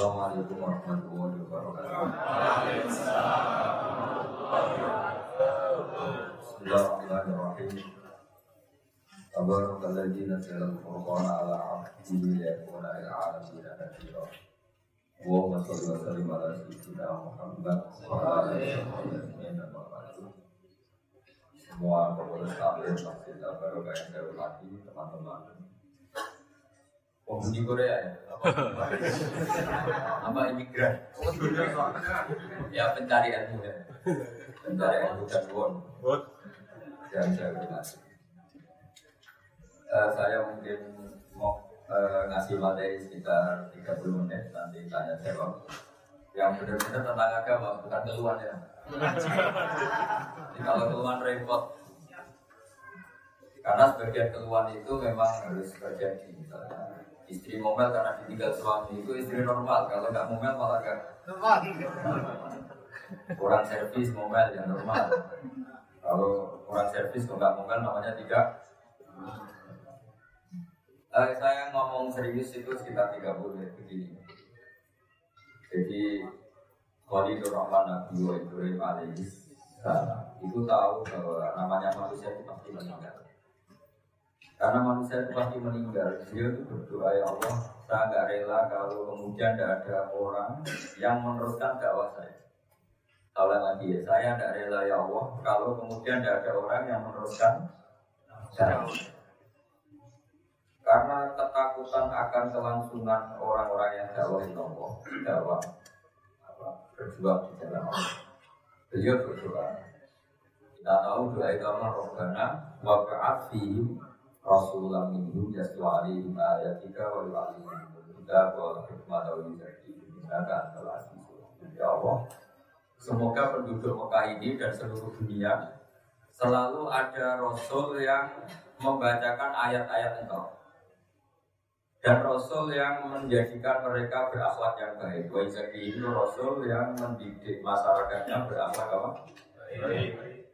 Assalamualaikum warahmatullahi wabarakatuh. Al-Qur'ana ala 'abdihi liyakuna lil 'alamin nadhira. Allahumma shalli wa sallim ala sayyidina Muhammad wa ala alihi wa sahbihi Semua pengurus taklim masjid Al-Barokah yang teman-teman Penghuni Korea ya? Apa? Imigran? ya pencari ilmu ya Pencari ilmu dan won Yang saya hormati Eh, Saya mungkin mau eh, ngasih materi sekitar 30 menit Nanti tanya jawab. Yang benar-benar tentang agama, bukan keluhan ya. Jadi kalau keluhan repot. Karena sebagian keluhan itu memang harus terjadi misalnya istri ngomel karena ditinggal suami itu istri normal. Kalau nggak ngomel malah nggak kurang servis ngomel yang normal. Kalau kurang servis kalau nggak ngomel namanya tidak. Eh, saya ngomong serius itu sekitar 30 menit begini. Jadi Khalilur Rahman Nabi wa Ibrahim alaihi itu tahu bahwa namanya manusia itu pasti meninggal karena manusia itu pasti meninggal. Dia itu berdoa ya Allah saya nggak rela kalau kemudian tidak ada orang yang meneruskan dakwah saya. Tahu lagi ya, saya tidak rela ya Allah kalau kemudian tidak ada orang yang meneruskan dakwah karena ketakutan akan kelangsungan orang-orang yang dakwah itu Allah dakwah apa, berjuang di jalan Allah. Beliau berdoa kita tahu doa itu Allah Rabbana wa ba'ath fihim rasulan minhum yaslu alaihim ayatika wa yu'allimahum kita wa hikmah wa azizul hakim. ya Allah semoga penduduk Mekah ini dan seluruh dunia selalu ada rasul yang membacakan ayat-ayat engkau dan Rasul yang menjadikan mereka berakhlak yang baik. Wa itu Rasul yang mendidik masyarakatnya berakhlak apa? Baik.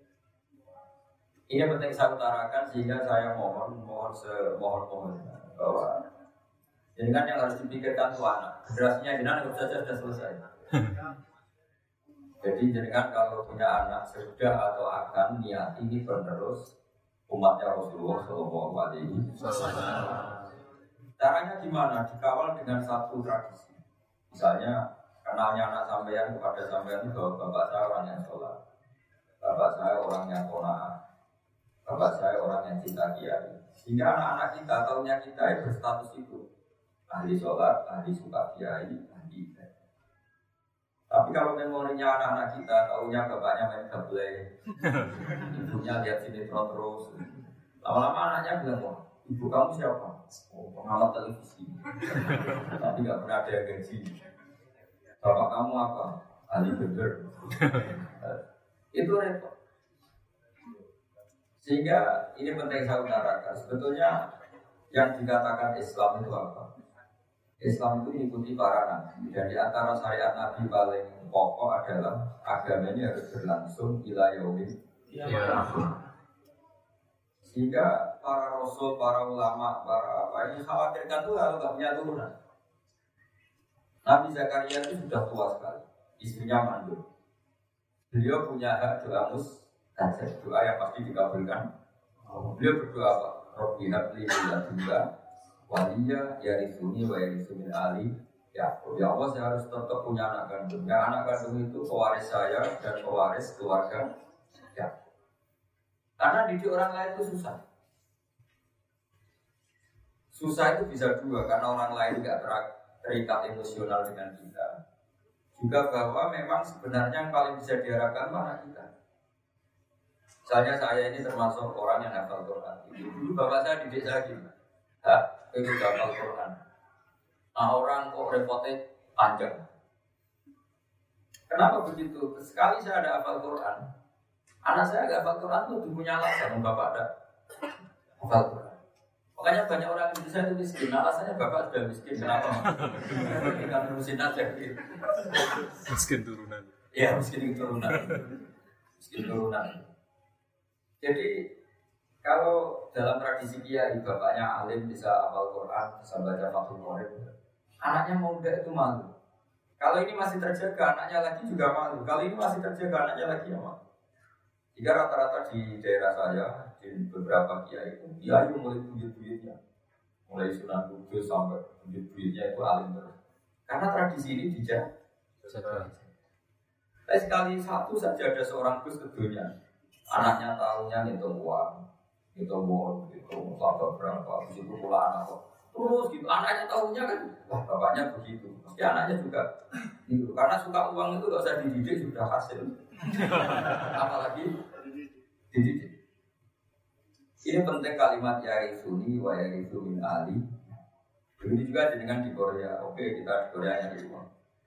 Ini penting saya utarakan sehingga saya mohon mohon semohon mohon bahwa ini kan yang harus dipikirkan itu anak. Generasinya jenengan harus saja sudah selesai. Jadi jenengan kalau punya anak sudah atau akan niat ini penerus umatnya Rasulullah Shallallahu Alaihi Wasallam. Caranya gimana? Dikawal dengan satu tradisi. Misalnya, kenalnya anak sampean kepada sampean bahwa bapak saya orang yang sholat, bapak saya orang yang kona'ah, bapak saya orang yang cinta kiai. Sehingga anak-anak kita, tahunya kita yang berstatus itu. Ahli sholat, ahli suka kiai, ahli ibadah. Tapi kalau memorinya anak-anak kita, tahunya bapaknya main gablek, ibunya lihat sinetron terus. Lama-lama anaknya bilang, wah, ibu kamu siapa? Oh, pengamat televisi. Tapi nggak pernah ada yang gaji. Bapak kamu apa? Ali Beber. Itu repot. Sehingga ini penting saya utarakan. Sebetulnya yang dikatakan Islam itu apa? Islam itu mengikuti para nabi dan di antara syariat nabi paling pokok adalah agama ini harus berlangsung ila sehingga para rasul, para ulama, para apa ini khawatirkan tuh kalau nggak punya turunan. Nabi Zakaria itu sudah tua sekali, istrinya mandul. Beliau punya hak doa mus, doa yang pasti dikabulkan. Beliau berdoa apa? Robbi habli juga waliya yarisuni wa yarisumin ali ya ya Allah saya harus tetap punya anak kandung. Yang anak kandung itu pewaris saya dan pewaris keluarga ya karena didik orang lain itu susah. Susah itu bisa dua, karena orang lain nggak terikat emosional dengan kita. Juga bahwa memang sebenarnya yang paling bisa diharapkan mana kita. Misalnya saya ini termasuk orang yang hafal Quran. Dulu bapak saya didik saya gimana? Itu hafal Quran. Nah orang kok repotnya panjang. Kenapa begitu? Sekali saya ada hafal Quran, Anak saya gak hafal Quran tuh punya alasan bapak ada hafal Quran. Makanya banyak orang Indonesia itu miskin. Alasannya bapak sudah miskin. Kenapa? Kita ngurusin aja gitu. Miskin turunan. Iya, miskin turunan. Miskin turunan. Jadi kalau dalam tradisi kiai bapaknya alim bisa hafal Quran, bisa baca Fathul Qorib, anaknya mau muda itu malu. Kalau ini masih terjaga, anaknya lagi juga malu. Kalau ini masih terjaga, anaknya lagi ya malu. Jika rata-rata di daerah saya, di beberapa kiai itu, kiai mulai buyut-buyutnya. Mulai Sunan Kudus sampai buyut-buyutnya itu alim terus. Karena tradisi ini dijaga. Tapi sekali satu saja ada seorang Gus ke dunia. Anaknya tahunya ngitung uang, ngitung uang, gitu, sampai berapa, di situ pula anak kok. Terus gitu, anaknya tahunya kan, wah bapaknya begitu. Pasti anaknya juga gitu. Karena suka uang itu gak usah dididik sudah hasil. Apalagi dididik. Ini penting kalimat ya Suni wa ya min Ali. Begitu juga dengan di Korea. Oke, kita di Korea yang di rumah.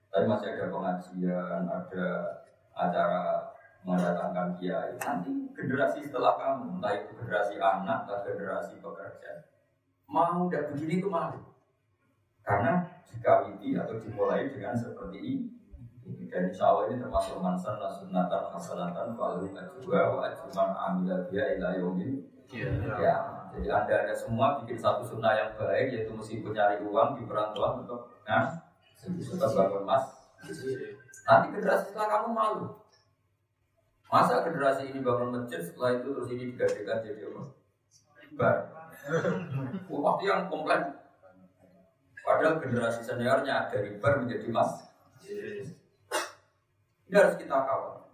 Tapi masih ada pengajian, ada acara mendatangkan kiai. Nanti generasi setelah kamu, entah itu generasi anak atau generasi pekerja, mau tidak begini itu malu. Karena dikawiti atau dimulai dengan seperti ini. Dan insya Allah ini termasuk mansan sunatan hasanatan walau ajwa wa ajman amila dia ila yomin. Ya, jadi anda ada semua bikin satu sunnah yang baik yaitu mesti mencari uang di perantauan untuk nah, tetap bangun mas. Nanti generasi setelah kamu malu. Masa generasi ini bangun masjid setelah itu terus ini digadekan jadi apa? Bar. Waktu yang komplain. Padahal generasi seniornya dari bar menjadi mas. Ini harus kita kawal.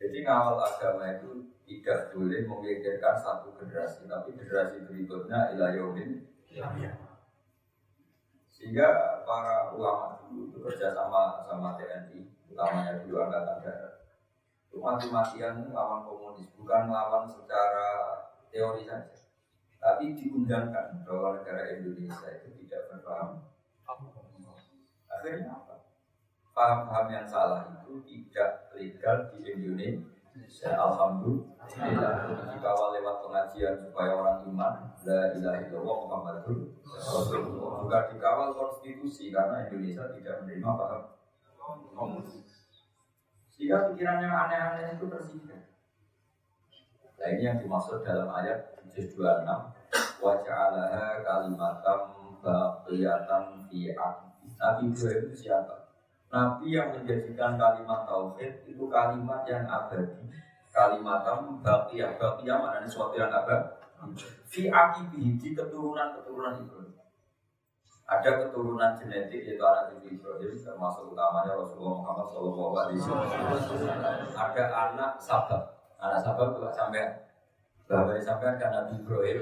Jadi ngawal agama itu tidak boleh memikirkan satu generasi, tapi generasi berikutnya ilayomin. Sehingga para ulama dulu bekerja sama sama TNI, utamanya dulu angkatan darat. Itu mati-matian lawan komunis, bukan lawan secara teori saja. Tapi diundangkan bahwa negara Indonesia itu tidak berpaham. Akhirnya apa? Paham-paham yang salah itu tidak legal di Indonesia. Alhamdulillah dikawal lewat pengajian supaya orang iman la ilaha illallah Muhammadur Rasulullah. Juga dikawal konstitusi karena Indonesia tidak menerima paham Sehingga pikiran yang aneh-aneh itu tersingkir. Nah ini yang dimaksud dalam ayat juz 26 wa ja'alaha kalimatam baqiyatan fi Nabi Ibrahim itu siapa? Nabi yang menjadikan kalimat tauhid itu kalimat yang abadi. Kalimatam baqiyah. Baqiyah maknanya sesuatu yang abadi. Fi di keturunan-keturunan Ibrahim. Ada keturunan genetik yaitu anak Nabi Ibrahim termasuk utamanya Rasulullah Muhammad SAW. Ada anak sahabat. Anak sahabat juga sampai bahwa disampaikan kan Nabi Ibrahim,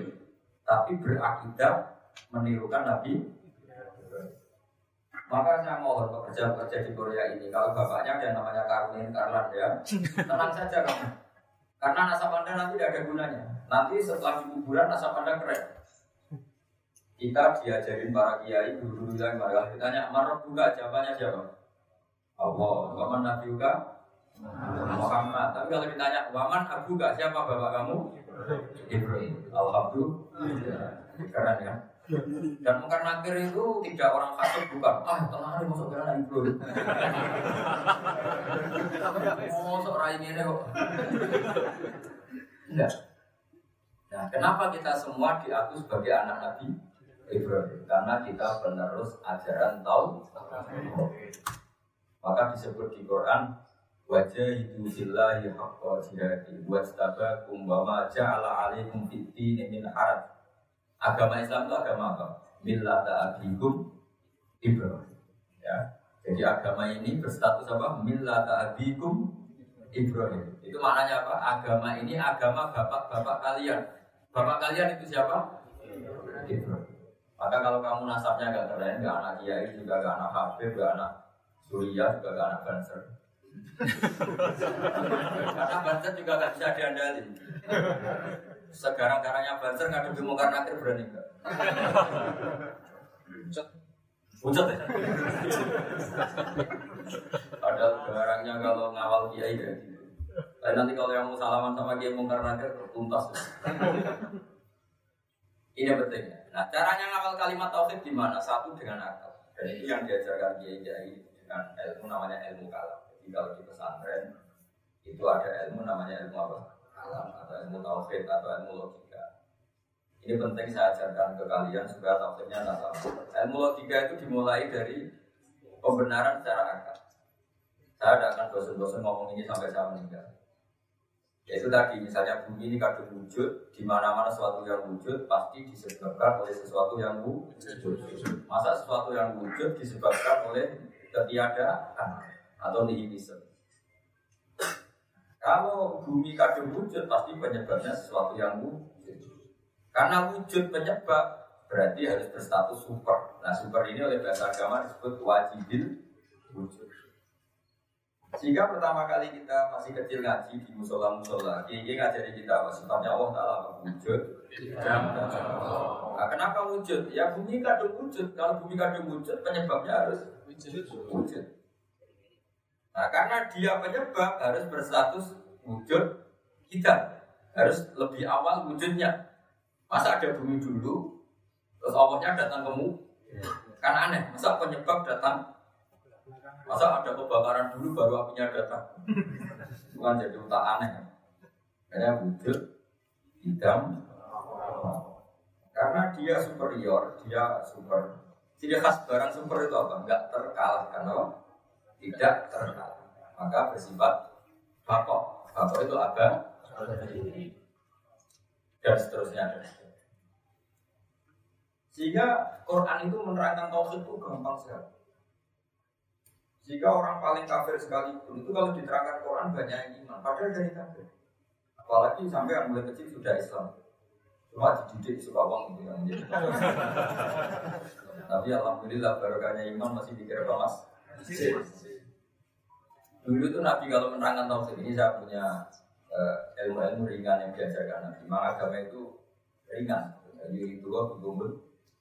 tapi berakidah menirukan Nabi maka saya mohon pekerja-pekerja di Korea ini, kalau bapaknya ada namanya Karmin, Karlan ya, tenang saja kamu. Karena nasab anda nanti tidak ada gunanya. Nanti setelah di kuburan nasab anda keren. Kita diajarin para kiai guru-guru yang malah ditanya, marah buka jawabannya siapa? Allah, waman Nabi juga Muhammad. Tapi kalau ditanya, waman Abu gak siapa bapak kamu? Ibrahim. Alhamdulillah. Keren ya. Dan mungkar nakir itu tidak orang fasik bukan. Ah, tenang aja masuk anak Ibrahim. Masuk rai ini kok. Nah, kenapa kita semua diaku sebagai anak Nabi Ibrahim? Karena kita penerus ajaran tahu. Maka disebut di Quran wajah itu billahi haqqa jihadi wastabakum wa ma ja'ala alaikum fid min haraj Agama Islam itu agama apa? Millata abikum Ibrahim. Ya. Jadi agama ini berstatus apa? Millata abikum Ibrahim. Itu maknanya apa? Agama ini agama bapak-bapak kalian. Bapak kalian itu siapa? Maka kalau kamu nasabnya gak keren, gak anak kiai, juga gak anak habib, gak anak Surya, juga gak anak Banser. Karena Banser juga gak bisa diandalin. Sekarang-karangnya Banser ngadepi mungkar nakir berani enggak? Pucat ya? Padahal barangnya kalau ngawal kiai ya nanti kalau yang mau salaman sama kiai mungkar nakir tuntas. Ini penting. Nah, caranya ngawal kalimat tauhid gimana? Satu dengan akal. Dan itu yang diajarkan kiai kiai dengan ilmu namanya ilmu kalam. Jadi kalau di pesantren itu ada ilmu namanya ilmu apa? Kalam atau ilmu tauhid atau ilmu logika. Ini penting saya ajarkan ke kalian supaya tauhidnya nasab. Ilmu logika itu dimulai dari pembenaran secara akal. Saya tidak akan bosan-bosan ngomong ini sampai saya meninggal. Yaitu tadi misalnya bumi ini kadung wujud, di mana-mana sesuatu yang wujud pasti disebabkan oleh sesuatu yang wujud. Masa sesuatu yang wujud disebabkan oleh ketiadaan atau nihilisme. Kalau bumi kadung wujud pasti penyebabnya sesuatu yang wujud. Karena wujud penyebab berarti harus berstatus super. Nah super ini oleh bahasa agama disebut wajibil wujud. Sehingga pertama kali kita masih kecil ngaji di musola musola, ini ngajari kita apa sifatnya Allah Taala wujud. Nah, kenapa wujud? Ya bumi kadung wujud. Kalau bumi kadung wujud, penyebabnya harus wujud. Nah, karena dia penyebab harus berstatus wujud kita harus lebih awal wujudnya. Masa ada bumi dulu, terus Allahnya datang ke mu? Kan aneh. Masa penyebab datang Masa ada kebakaran dulu baru apinya datang? Bukan jadi tak aneh. Karena wujud, hitam, karena dia superior, dia super. Jadi khas barang super itu apa? Enggak terkalahkan, apa? Tidak terkalahkan. Maka bersifat bakok. Bakok itu ada dan seterusnya dan seterusnya. Sehingga Quran itu menerangkan tauhid itu gampang sekali. Jika orang paling kafir sekalipun itu kalau diterangkan Quran banyak yang iman, padahal dari kafir. Apalagi sampai yang mulai kecil sudah Islam. Cuma dididik suka uang gitu jadi. Tapi alhamdulillah barokahnya iman masih dikira mas. Dulu itu Nabi kalau menerangkan tauhid ini saya punya uh, ilmu-ilmu ringan yang diajarkan Nabi. Agama itu ringan. Jadi itu loh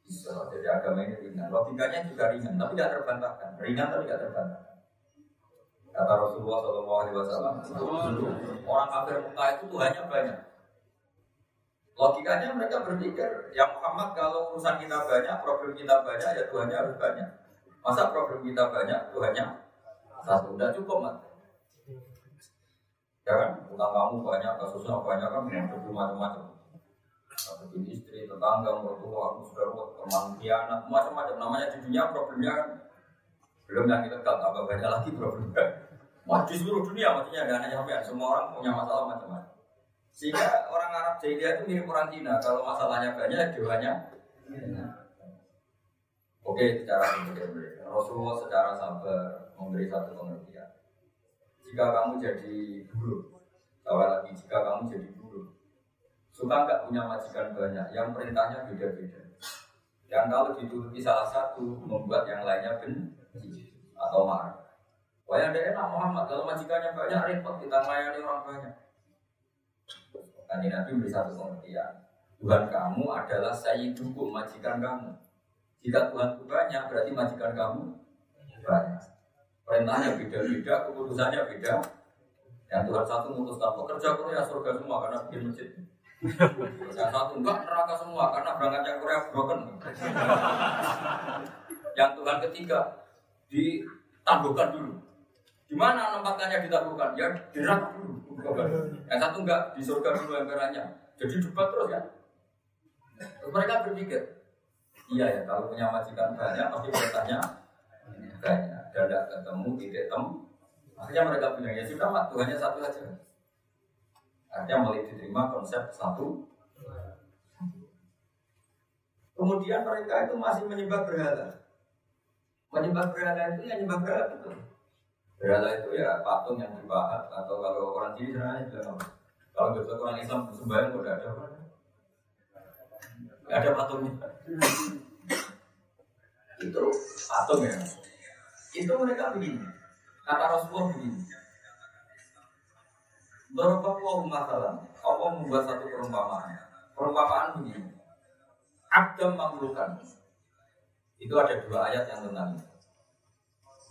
bisa jadi agama ini ringan. Logikanya juga ringan, tapi tidak terbantahkan. Ringan tapi tidak terbantahkan. Kata Rasulullah SAW, orang kafir Mekah itu Tuhannya banyak. Logikanya mereka berpikir, ya Muhammad kalau urusan kita banyak, problem kita banyak, ya Tuhannya harus banyak. Masa problem kita banyak, Tuhannya satu, udah cukup mas. Ya kan, utang kamu banyak, kasusnya banyak kan, macam-macam bikin istri, tetangga, mertua, saudara, teman, kianat, macam-macam. Namanya di dunia problemnya kan belum yang kita tahu tambah banyak lagi problemnya. Wah di seluruh dunia maksudnya ada hanya sampai semua orang punya masalah macam-macam. Sehingga orang Arab jahiliyah itu mirip orang Cina. Kalau masalahnya banyak, dewanya Oke, secara kemudian Rasulullah secara sabar memberi satu pengertian. Jika kamu jadi guru, awal lagi jika kamu jadi Suka nggak punya majikan banyak, yang perintahnya beda-beda. Yang kalau dituruti salah satu membuat yang lainnya benci atau marah. Wah yang enak Muhammad, kalau majikannya banyak repot kita melayani orang banyak. Nanti Nabi beri satu pengertian. Tuhan kamu adalah sayyidukum, majikan kamu. Jika Tuhan banyak, berarti majikan kamu banyak. Perintahnya beda-beda, keputusannya beda. Yang Tuhan satu memutuskan pekerja Korea surga semua karena bikin masjid. Yang satu enggak neraka semua karena berangkat yang Korea broken. yang Tuhan ketiga ditangguhkan dulu. Di mana nempatannya ditangguhkan? Ya neraka dulu. Yang satu enggak di surga dulu emberannya. Jadi debat terus ya. Terus mereka berpikir, iya ya kalau punya majikan banyak pasti perintahnya banyak. Dan tidak ketemu, tidak temu. Akhirnya mereka bilang ya sudah mak Tuhannya satu saja. Artinya mulai diterima konsep satu. Kemudian mereka itu masih menyembah berhala. Menyembah berhala itu ya menyembah berhala itu. Berhala itu ya patung yang dibahas atau kalau orang sini sebenarnya bilang kalau kita orang Islam sembahyang udah ada apa? ada patungnya. itu patung ya. Itu mereka begini. Kata Rasulullah begini. Dorobahu masalah. Allah membuat satu perumpamaan. Perumpamaan begini. Adam maklukan. Itu ada dua ayat yang tentang itu.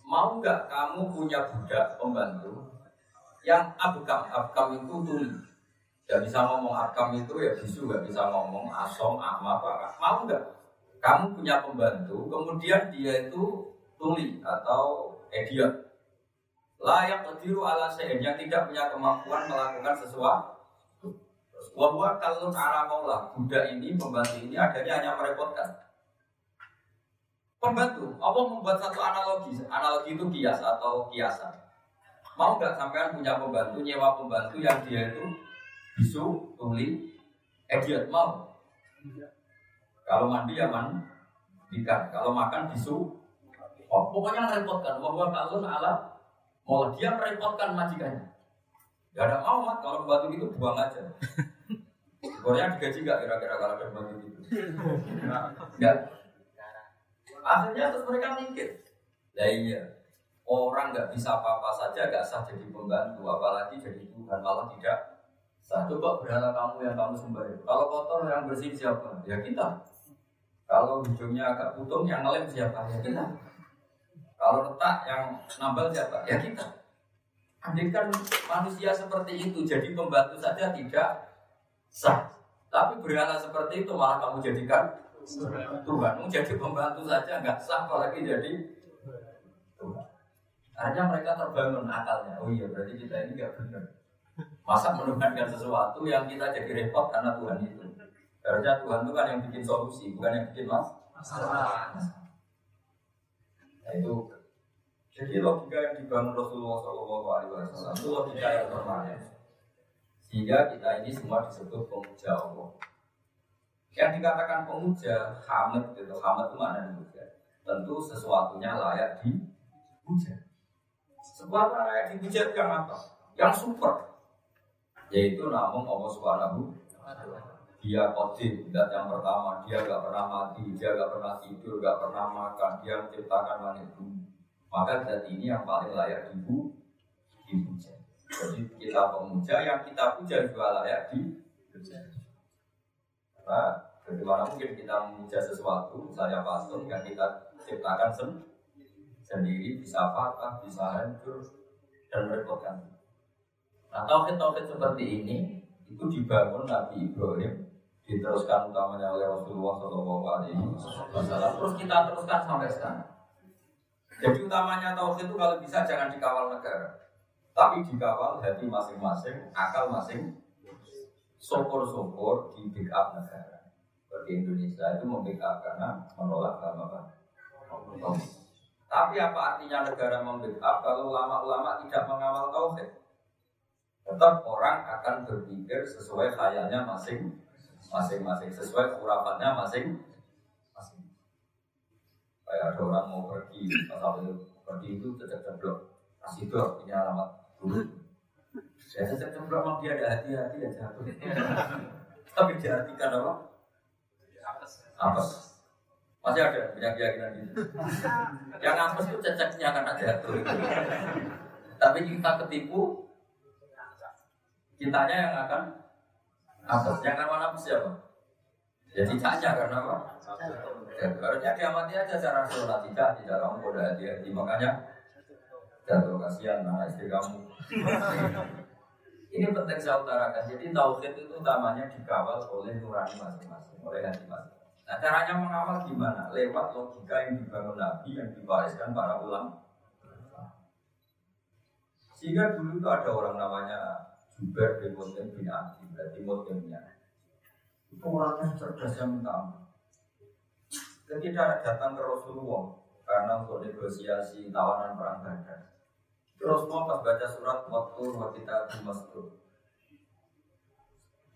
Mau nggak kamu punya budak pembantu yang abkam, abkam itu tuli. Gak bisa ngomong abkam itu ya bisu, gak bisa ngomong asom, ama, apa. Mau nggak? Kamu punya pembantu, kemudian dia itu tuli atau idiot layak kediru ala sein yang tidak punya kemampuan melakukan sesuatu. Wahwa kalau cara maulah budak ini pembantu ini adanya hanya merepotkan. Pembantu, Allah membuat satu analogi. Analogi itu kias atau kiasan. Mau nggak sampean punya pembantu, nyewa pembantu yang dia itu bisu, tuli, idiot mau? Kalau mandi ya mandikan, kalau makan bisu, oh, pokoknya merepotkan. Bahwa kalau ala, mau dia merepotkan majikannya. Ya ada mau mat, kalau pembantu itu buang aja. Pokoknya digaji nggak kira-kira kalau ada pembantu gitu? Enggak. Akhirnya terus mereka mikir. Lah iya, orang nggak bisa apa-apa saja nggak sah jadi pembantu, apalagi jadi Tuhan malah tidak sah. Coba berhala kamu yang kamu sembah itu. Kalau kotor yang bersih siapa? Ya kita. Kalau hidungnya agak putung yang ngelem siapa? Ya kita. Kalau retak yang nambal siapa? Ya kita. Andaikan manusia seperti itu jadi pembantu saja tidak sah. Tapi berhala seperti itu malah kamu jadikan Tuhan jadi pembantu saja nggak sah apalagi jadi Tuhan. Hanya mereka terbangun akalnya. Oh iya berarti kita ini nggak benar. Masa menuhankan sesuatu yang kita jadi repot karena Tuhan itu. Harusnya Tuhan itu kan yang bikin solusi, bukan yang bikin mas masalah. Nah, itu jadi logika yang dibangun Rasulullah SAW itu logika yang permanen. Sehingga kita ini semua disebut pemuja Allah. Yang dikatakan pemuja, hamid itu, hamid itu mana pemuja? Tentu sesuatunya layak dipuja. Sesuatu layak dipuja yang apa? Yang super. Yaitu namun Allah Subhanahu dia kodim, dat yang pertama, dia gak pernah mati, dia gak pernah tidur, gak pernah makan, dia menciptakan langit bumi. Maka dat ini yang paling layak dipuja. Jadi kita pemuja, yang kita puja juga layak dipuja. Karena bagaimana mungkin kita memuja sesuatu, misalnya patung yang kita ciptakan sen sendiri bisa patah, bisa hancur dan merepotkan. Nah tauhid-tauhid seperti ini itu dibangun Nabi Ibrahim diteruskan utamanya oleh Rasulullah SAW terus kita teruskan sampai sekarang. Jadi utamanya tauhid itu kalau bisa jangan dikawal negara, tapi dikawal hati masing-masing, akal masing sokor-sokor di backup negara. Seperti Indonesia itu membackup karena menolak agama Tapi apa artinya negara membackup kalau ulama-ulama tidak mengawal tauhid? Tetap orang akan berpikir sesuai khayalnya masing masing-masing. Sesuai kurapannya masing masing kayak ada orang mau pergi pasal itu pergi itu cecek ceblok. Kasih blok ini alamat dulu saya cecek ceblok memang dia ada hati-hati ya jatuh. Tapi diartikan apa? Apes. Masih ada punya keyakinan gitu yang apes itu ceceknya karena jatuh. Tapi kita ketipu kitanya yang akan apes yang nama apes siapa jadi cacah karena apa ya, harusnya diamati aja secara rasional tidak tidak kamu udah hati-hati makanya jatuh kasihan nah istri kamu ini penting saya utarakan. Jadi tauhid itu utamanya dikawal oleh nurani masing-masing, oleh hati masing. Nah caranya mengawal gimana? Lewat logika yang dibangun Nabi yang diwariskan para ulama. Sehingga dulu itu ada orang namanya Jubair bin Mut'im bin Adi, berarti Mut'imnya. Itu orangnya cerdas yang minta Ketika datang ke Rasulullah karena untuk negosiasi tawanan perang Badar, Terus mau pas baca surat waktu kita masjid.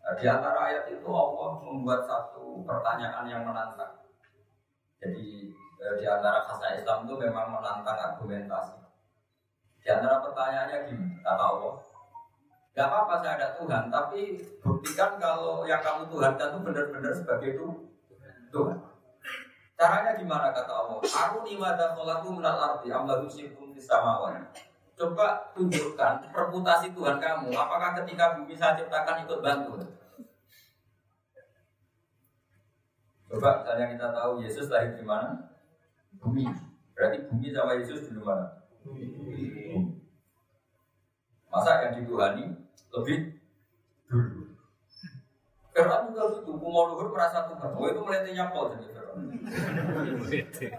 Nah, di antara ayat itu Allah membuat satu pertanyaan yang menantang. Jadi eh, di antara khasnya Islam itu memang menantang argumentasi. Di antara pertanyaannya gini, kata Allah, Gak apa-apa saya ada Tuhan, tapi buktikan kalau yang kamu Tuhan itu benar-benar sebagai itu Tuhan. Caranya gimana kata Allah? Aku ni mada kolaku minal arti amlahu sibum samawati. Coba tunjukkan reputasi Tuhan kamu. Apakah ketika bumi saya ciptakan ikut bantu? Coba misalnya kita tahu Yesus lahir di mana? Bumi. Berarti bumi sama Yesus di mana? Bumi. Masa yang dituhani lebih dulu? Karena juga itu, mau luhur merasa Tuhan. Oh itu melihatnya Paul jadi melihatnya.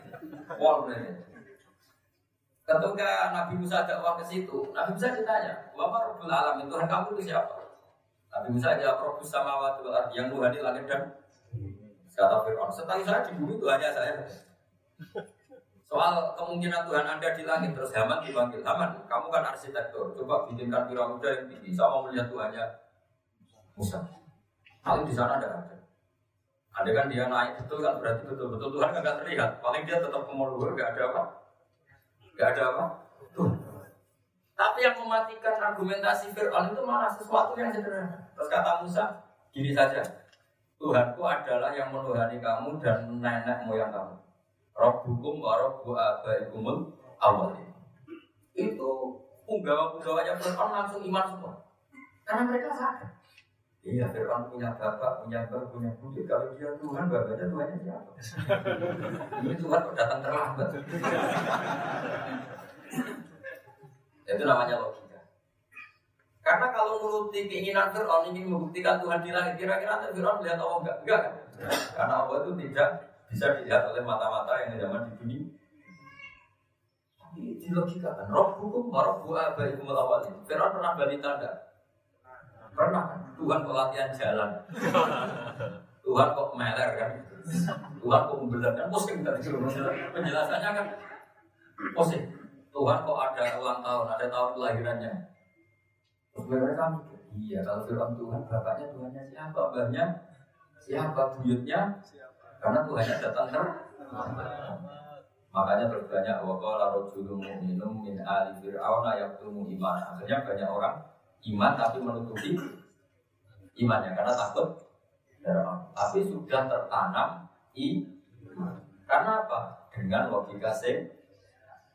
Ketika Nabi Musa dakwah ke situ, Nabi Musa ditanya, "Wa Rabbul Alamin? Tuhan kamu itu siapa?" Nabi Musa jawab, "Rabbus samawati wal ardi." Yang Tuhan langit dan kata Fir'aun, "Setelah saya di bumi itu hanya saya." Soal kemungkinan Tuhan ada di langit terus Haman dipanggil Haman, kamu kan arsitektur, coba bikinkan piramida yang tinggi. Saya mau melihat Tuhannya Musa. Paling di sana ada ada. Ada kan dia naik betul kan berarti betul betul Tuhan nggak terlihat. Paling dia tetap ke luhur, nggak ada apa, nggak ada apa. Tuh. Tapi yang mematikan argumentasi Fir'aun itu malah sesuatu yang sederhana. Terus kata Musa, gini saja, Tuhanku adalah yang menuhani kamu dan nenek moyang kamu. Rabbukum wa rabbu abaikumul awalin. Itu punggawa-punggawanya Fir'aun langsung iman semua. Karena mereka sadar. Iya, Fir'aun punya bapak, punya bapak, punya budi. Kalau dia Tuhan, bapaknya Tuhannya siapa? Ini Tuhan datang terlambat. Itu namanya logika. Karena kalau menuruti keinginan Fir'aun ingin membuktikan Tuhan di langit, kira-kira Fir'aun melihat Allah enggak? Enggak? Karena Allah itu tidak bisa dilihat oleh mata-mata yang zaman di dunia. Tapi di logika kan, roh hukum, roh buah baik awalin. Fir'aun pernah balik tanda? Pernah kan? Tuhan kok latihan jalan. Tuhan kok meler kan? Tuhan kok membelah kan? Pusing tadi penjelasannya kan pusing. Tuhan kok ada ulang tahun, ada tahun kelahirannya. Mereka mikir, iya kalau Fir'aun Tuhan, bapaknya Tuhannya siapa, mbahnya siapa, buyutnya karena Tuhannya datang ter Makanya terbanyak wakala rojulun mu'minum min ali fir'aun yaktumu iman. Akhirnya banyak orang iman tapi menutupi imannya karena takut Tapi sudah tertanam i karena apa? Dengan logika sing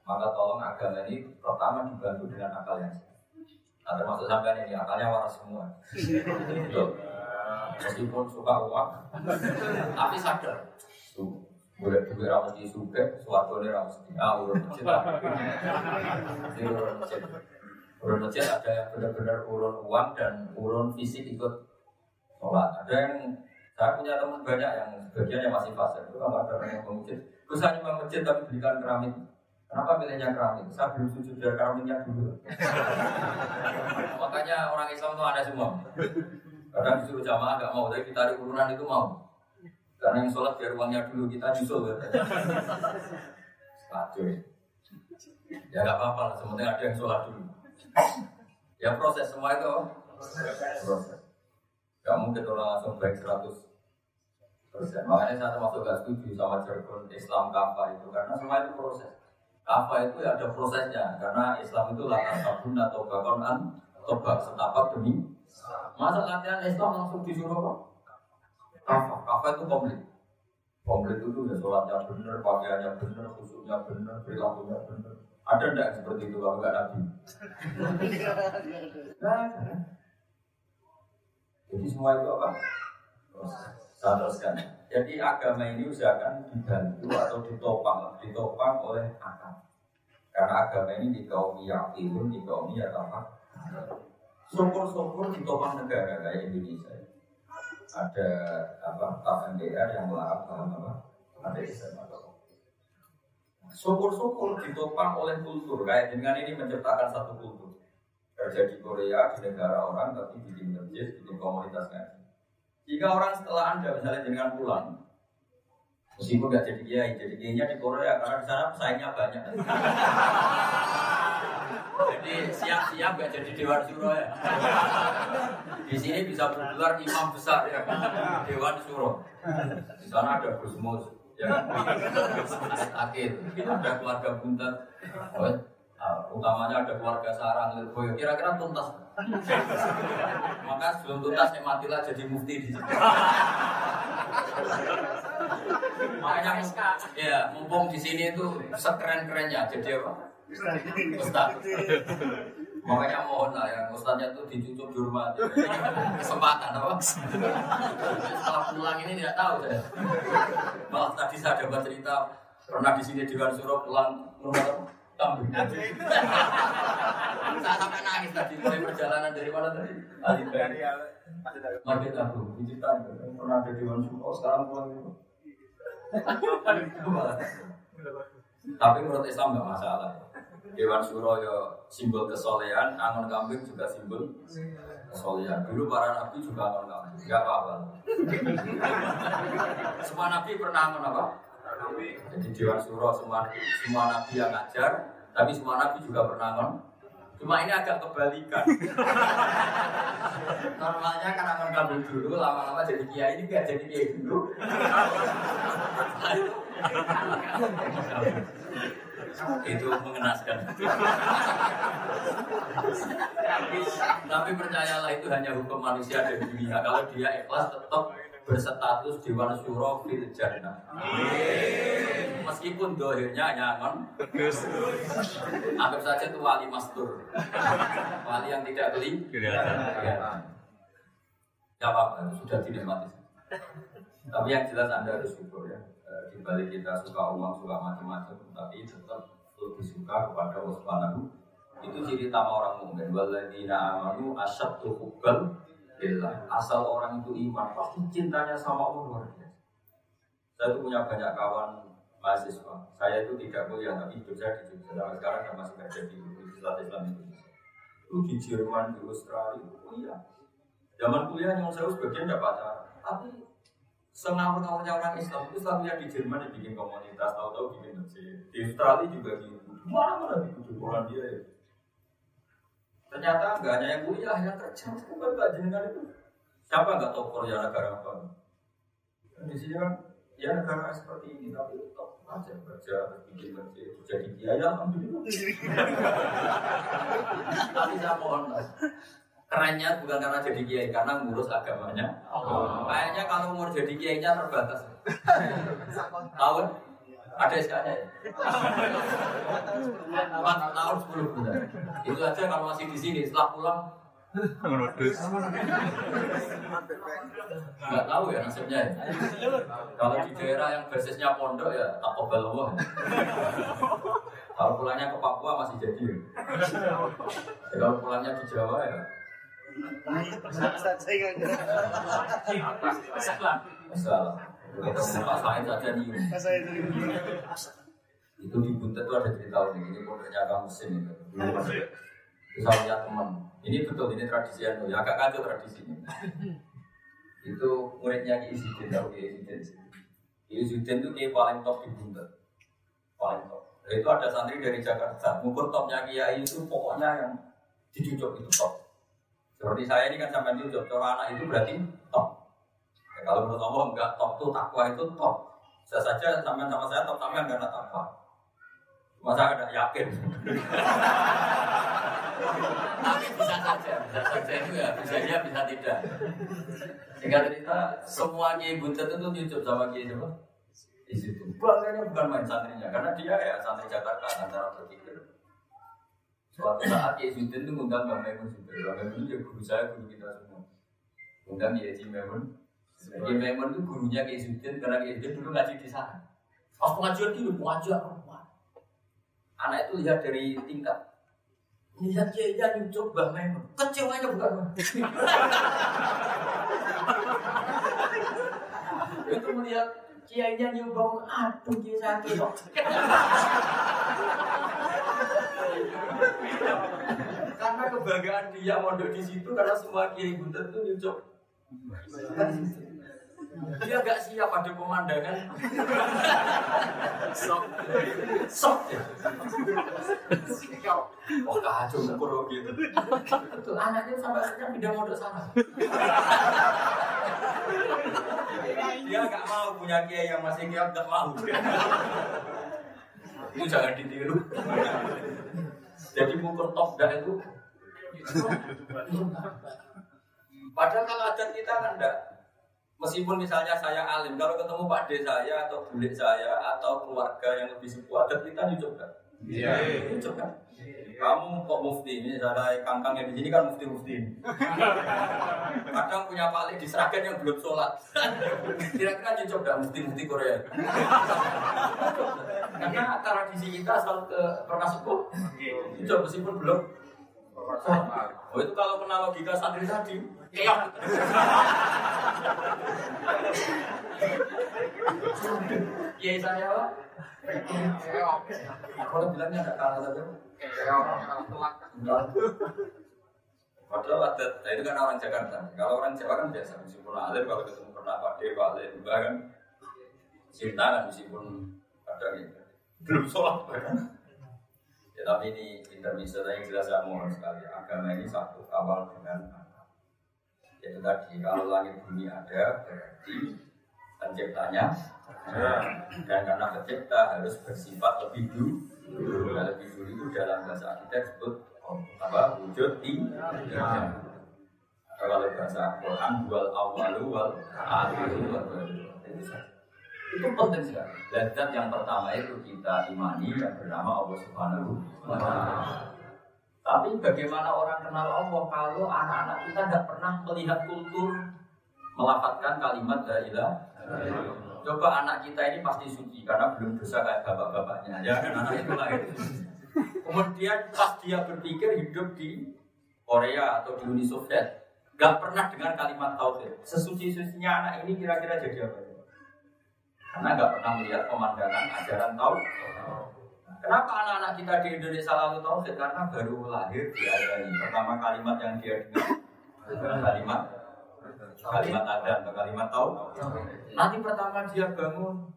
maka tolong agama ini pertama dibantu dengan akal yang Nah termasuk sampai ini akalnya waras semua. Meskipun suka uang, tapi sadar. Boleh juga ramus di suke, suatu ini ramus di ah urun masjid. Ini urun masjid. Urun masjid ada yang benar-benar urun uang dan urun fisik ikut sholat. Ada yang saya punya teman banyak yang sebagian yang masih fase itu kalau ada orang yang mau masjid, saya nyumbang masjid tapi belikan keramik. Kenapa pilihnya keramik? Saya belum sujud dari keramiknya dulu. Makanya orang Islam itu ada semua. Kadang disuruh jamaah agak mau, tapi ditarik urunan itu mau. Karena yang sholat biar uangnya dulu kita nyusul ya. Aduh. Ya nggak apa-apa lah, sementing ada yang sholat dulu. Ya proses semua itu proses. Gak mungkin orang langsung baik 100 persen. Makanya saya termasuk gak setuju sama jargon Islam kafa itu karena semua itu proses. Kafa itu ya ada prosesnya karena Islam itu lah sabun atau bakon an tobat setapak demi Masa latihan Islam langsung disuruh kok? Kafa, kafa itu komplit. Komplit itu ya sholatnya benar, pakaiannya benar, khususnya benar, perilakunya benar. Ada enggak seperti itu kalau enggak Nabi? Jadi semua itu apa? Saya teruskan. Jadi agama ini usahakan dibantu atau ditopang, ditopang oleh akal. Karena agama ini di kaum yang ilmu, di apa? Syukur-syukur ditopang negara kayak Indonesia. Ada apa? TAP MDR yang melarang paham apa? Ada Islam atau Syukur-syukur ditopang oleh kultur kayak dengan ini menciptakan satu kultur kerja di Korea di negara orang tapi bikin masjid bikin komunitas ngaji jika orang setelah anda misalnya dengan pulang meskipun nggak jadi kiai jadi kiainya di Korea karena di sana pesaingnya banyak jadi siap-siap nggak jadi dewan suro ya. Di sini bisa bergelar imam besar ya. Dewan suro. Di sana ada Gusmus ya. Akhir. Ada keluarga buntet. Nah, utamanya ada keluarga sarang Lirboyo. Kira-kira tuntas. Maka sebelum tuntas ya matilah jadi mufti di sini makanya ya mumpung di sini itu sekeren kerennya jadi apa Ustaz. Makanya mohon lah ya Ustaznya itu dicucuk di rumah kesempatan apa? Setelah pulang ini tidak tahu saya. Malah tadi saya dapat cerita pernah di sini di Suro pulang rumah kambing. Saya sampai nangis tadi mulai perjalanan dari mana tadi? Dari Market aku, digital pernah ada di Suko, sekarang pulang itu. Tapi menurut Islam nggak masalah. Dewan Suro ya simbol kesolehan, angon kambing juga simbol kesolehan. Dulu para nabi juga angon kambing, nggak apa-apa. Semua nabi pernah angon apa? Jadi Dewan Suro semua, semua nabi yang ngajar, tapi semua nabi juga pernah ngon. Cuma ini agak kebalikan. Normalnya kan akan kabul dulu, lama-lama jadi kiai ini gak jadi kiai dulu. itu mengenaskan. tapi, tapi percayalah itu hanya hukum manusia dan dunia. Kalau dia ikhlas tetap berstatus Dewan Suro fil Jannah. Meskipun dohirnya hanya non, anggap saja itu wali mastur, wali yang tidak. Kelihatan. Ya apa, sudah dinikmati. Tapi yang jelas Anda harus syukur ya. Eh, Di balik kita suka uang, suka macam-macam, tapi tetap lebih suka kepada Allah Subhanahu. Itu ciri utama orang mukmin. Waladina amanu asyaddu hubbal lillah. Asal orang itu iman, pasti cintanya sama Allah luar. Saya itu punya banyak kawan mahasiswa. Saya itu tidak kuliah, tapi saya di Jogja. Sekarang saya masih kerja di Universitas Islam Indonesia. Itu di Jerman, di Australia, itu kuliah. Zaman kuliah yang saya sebagian tidak pacaran, tapi sengamur-ngamurnya orang Islam itu selalu yang di Jerman yang bikin komunitas, tahu-tahu bikin masjid. Di Australia juga gitu. Mana-mana di Polandia dia ya. Ternyata nggak hanya yang kuliah, yang kerja, bukan nggak jenengan itu. Siapa nggak tahu Korea negara apa? Dan di sini kan, ya negara seperti ini, tapi top aja kerja, bikin masjid, jadi kiai, alhamdulillah. tapi saya mohon, Mas, kerennya bukan karena jadi kiai, karena ngurus agamanya. Kayaknya kalau umur jadi kiainya terbatas. Tahun ada SK-nya ya? Empat tahun 10 bulan. Itu aja kalau masih di sini, setelah pulang Menudus. nggak tahu ya nasibnya ya. Kalau di daerah yang basisnya pondok ya tak kobal Allah. Kalau pulangnya ke Papua masih jadi. ya. Ya, Kalau pulangnya di Jawa ya Masalah. Kita Itu di Buntet tuh ada cerita unik. Ini pondoknya Kang Mesin itu. Terus saya lihat teman. Ini betul ini tradisi yang ya agak kacau tradisinya. itu muridnya Ki Izidin tahu Ki Izidin. Ki Izidin itu kiai paling top di Buntet. Paling top. Itu ada santri dari Jakarta. Ngukur topnya Kiai itu pokoknya yang dicucuk itu top. Seperti saya ini kan sampai cucuk. Cara anak itu berarti top. Kalau menurut Allah enggak top tuh takwa itu top. Saya saja sampai sama saya top sampai karena takwa. Masa ada yakin. Tapi bisa saja, bisa saja itu ya, bisa ya, bisa tidak. Sehingga cerita semua kiai buntet itu nyucup sama kiai siapa? Di situ. Bangganya bukan main santrinya, karena dia ya santri Jakarta antara berpikir. Suatu saat Kiai Sudin itu ngundang Bang Maimun juga. Bang Maimun itu guru saya, guru kita semua. Ngundang Kiai Maimun. Kiai Maimun itu gurunya Kiai Sudin karena Kiai Sudin dulu ngaji di sana. Pas pengajian dulu, pengajian perempuan. Anak itu lihat dari tingkat. Lihat Kiai nya nyucuk Bang Maimun. Kecewanya bukan itu melihat Kiai nya nyumbang, aduh Kiai sakit kok. karena kebanggaan dia mondok di situ karena semua kiai buntet itu nyucuk dia gak siap ada pemandangan. Sok. Sok. Ya oh kacau ukur gitu itu anaknya sampai akhirnya pindah mondok sana dia gak mau punya kiai yang masih kiai gak mau. Itu jangan ditiru. Jadi ngukur top dah itu. Padahal kalau adat kita kan enggak Meskipun misalnya saya alim, kalau ketemu Pak D saya atau bule saya atau keluarga yang lebih sepuh, adat kita nyucuk kan? Iya. Nyucuk kan? Kamu kok mufti ini, saya kangkang yang di sini kan mufti-mufti. Kadang punya palik di Seragen yang belum sholat. Kira-kira nyucuk gak mufti-mufti Korea? Karena tradisi kita selalu ke pernah sepuh, nyucuk meskipun belum Oh itu kalau kena logika santri tadi, keok. Kiai saya apa? Kalau bilangnya ada kalah saja. Padahal ada, nah itu kan orang Jakarta. Kalau orang Jawa kan biasa, meskipun alim kalau ketemu pernah Pak Alim, juga kan cinta kan meskipun kadang ya, belum sholat bahkan. Ya tapi ini intermisa yang jelas saya mohon sekali agama ini satu awal dengan. Itu tadi kalau langit bumi ada berarti penciptanya ada. dan karena pencipta harus bersifat lebih dulu. Nah, lebih dulu itu dalam bahasa kita disebut apa wujud di kalau bahasa Quran wal awalu wal akhiru wal itu penting sekali. Dan zat yang pertama itu kita imani yang bernama Allah Subhanahu wa taala. Tapi bagaimana orang kenal Allah kalau anak-anak kita tidak pernah melihat kultur melafatkan kalimat la ilaha Coba anak kita ini pasti suci karena belum dosa kayak bapak-bapaknya. Ya kan anak itu lahir. Kemudian pas dia berpikir hidup di Korea atau di Uni Soviet, gak pernah dengar kalimat tauhid. Sesuci-sucinya anak ini kira-kira jadi apa? Karena gak pernah melihat pemandangan ajaran tauhid. Kenapa anak-anak kita di Indonesia lalu tauhid? Karena baru lahir di ini. Pertama kalimat yang dia dengar kalimat kalimat ada atau kalimat tahu. Nanti pertama dia bangun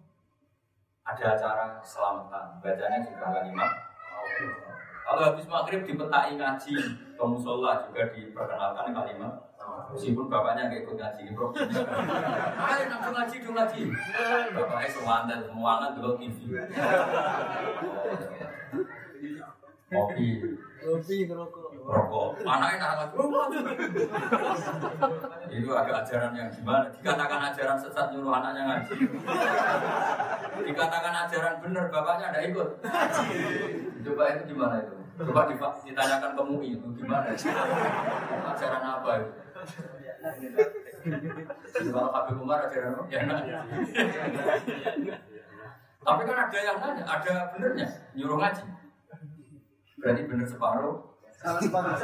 ada acara keselamatan, bacanya juga kalimat Kalau habis maghrib dipetai ngaji, ke juga diperkenalkan kalimat Meskipun bapaknya nggak ikut ngaji ini bro. Ayo langsung ngaji dong ngaji. Bapaknya semuanya semuanya dulu TV. Kopi. Kopi ngerokok. Rokok. Anaknya nak ngaji. Itu agak ajaran yang gimana? Dikatakan ajaran sesat nyuruh anaknya ngaji. Dikatakan ajaran benar bapaknya ada ikut. Coba itu gimana itu? Coba ditanyakan ke MUI itu gimana? Ajaran apa itu? Kalau Habib Umar ajaran apa? Ya, nah. Tapi kan ada yang nanya, ada benernya nyuruh ngaji. Berarti bener separuh. Salah separuh.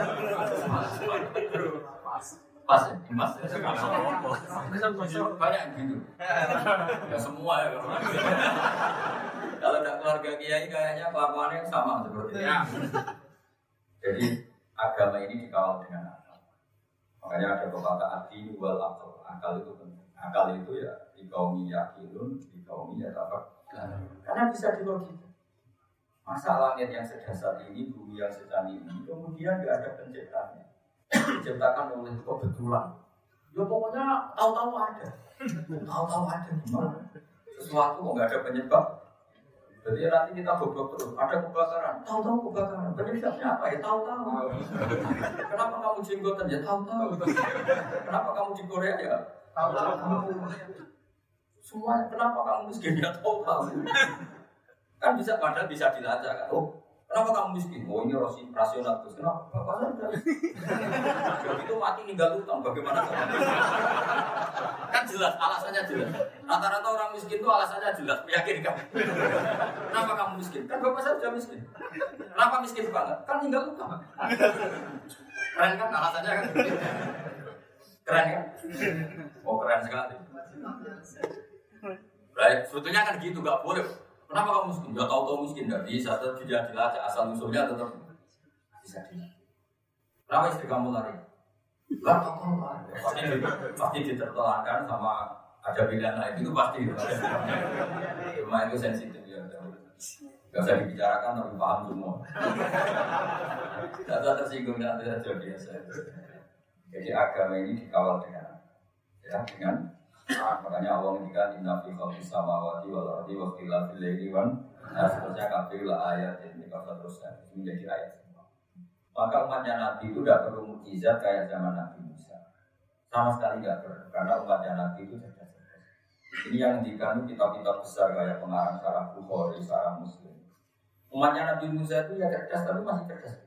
Pas ya, mas. Banyak gitu. Ya semua ya. Kalau tidak keluarga kiai kayaknya kelakuannya sama seperti itu. Jadi agama ini dikawal dengan. Makanya ada pepatah ati wal akal. Akal itu penting. Akal itu ya di kaum yakinun, di kaum ya apa? Karena bisa dilogika. Masa langit yang sedasar ini, bumi yang secanggih ini, kemudian tidak ada penciptanya. Diciptakan oleh kebetulan. Ya pokoknya tahu-tahu ada. Tahu-tahu ada gimana? Sesuatu kok nggak ada penyebab. Jadi nanti kita goblok terus. Ada kebakaran, tahu-tahu kebakaran. Penyebabnya apa ya? Tahu-tahu. Kenapa kamu jenggotan ya? Tahu-tahu. Kenapa kamu di Korea ya? Tahu-tahu. Semua kenapa kamu miskin ya? Tahu-tahu. Kan bisa padahal bisa dilacak kan. Oh, kenapa kamu miskin? Oh ini rasi, rasional terus. Kenapa? Bapak saya itu mati ninggal utang. Bagaimana? kan jelas alasannya jelas. Rata-rata orang miskin itu alasannya jelas, meyakinkan. Kenapa kamu miskin? Kan bapak saya sudah miskin. Kenapa miskin banget? Kan tinggal utang. Keren kan alasannya kan? Keren kan? Oh keren sekali. Baik, sebetulnya kan gitu, gak boleh. Kenapa kamu miskin? Ya tahu-tahu miskin, gak bisa. Tetap tidak dilacak asal musuhnya tetap bisa dilacak. Kenapa istri kamu lari? Lah, pasti pasti ditertawakan sama ada pilihan lain itu pasti. Cuma itu sensitif ya. Gak usah dibicarakan tapi paham semua. Tidak tersinggung nanti saja biasa. Jadi agama ini dikawal dengan ya dengan makanya Allah mengikat inna fi khalqis samawati wal ardi wa ikhtilafil laili wan nah seterusnya kafir la ayat ini kata teruskan menjadi ayat maka umatnya Nabi itu tidak perlu mukjizat kayak zaman Nabi Musa. Sama sekali tidak perlu karena umatnya Nabi itu cerdas ini yang dikandung kitab-kitab besar kayak pengarang sarah Bukhari, sarah Muslim. Umatnya Nabi Musa itu ya cerdas tapi masih cerdas.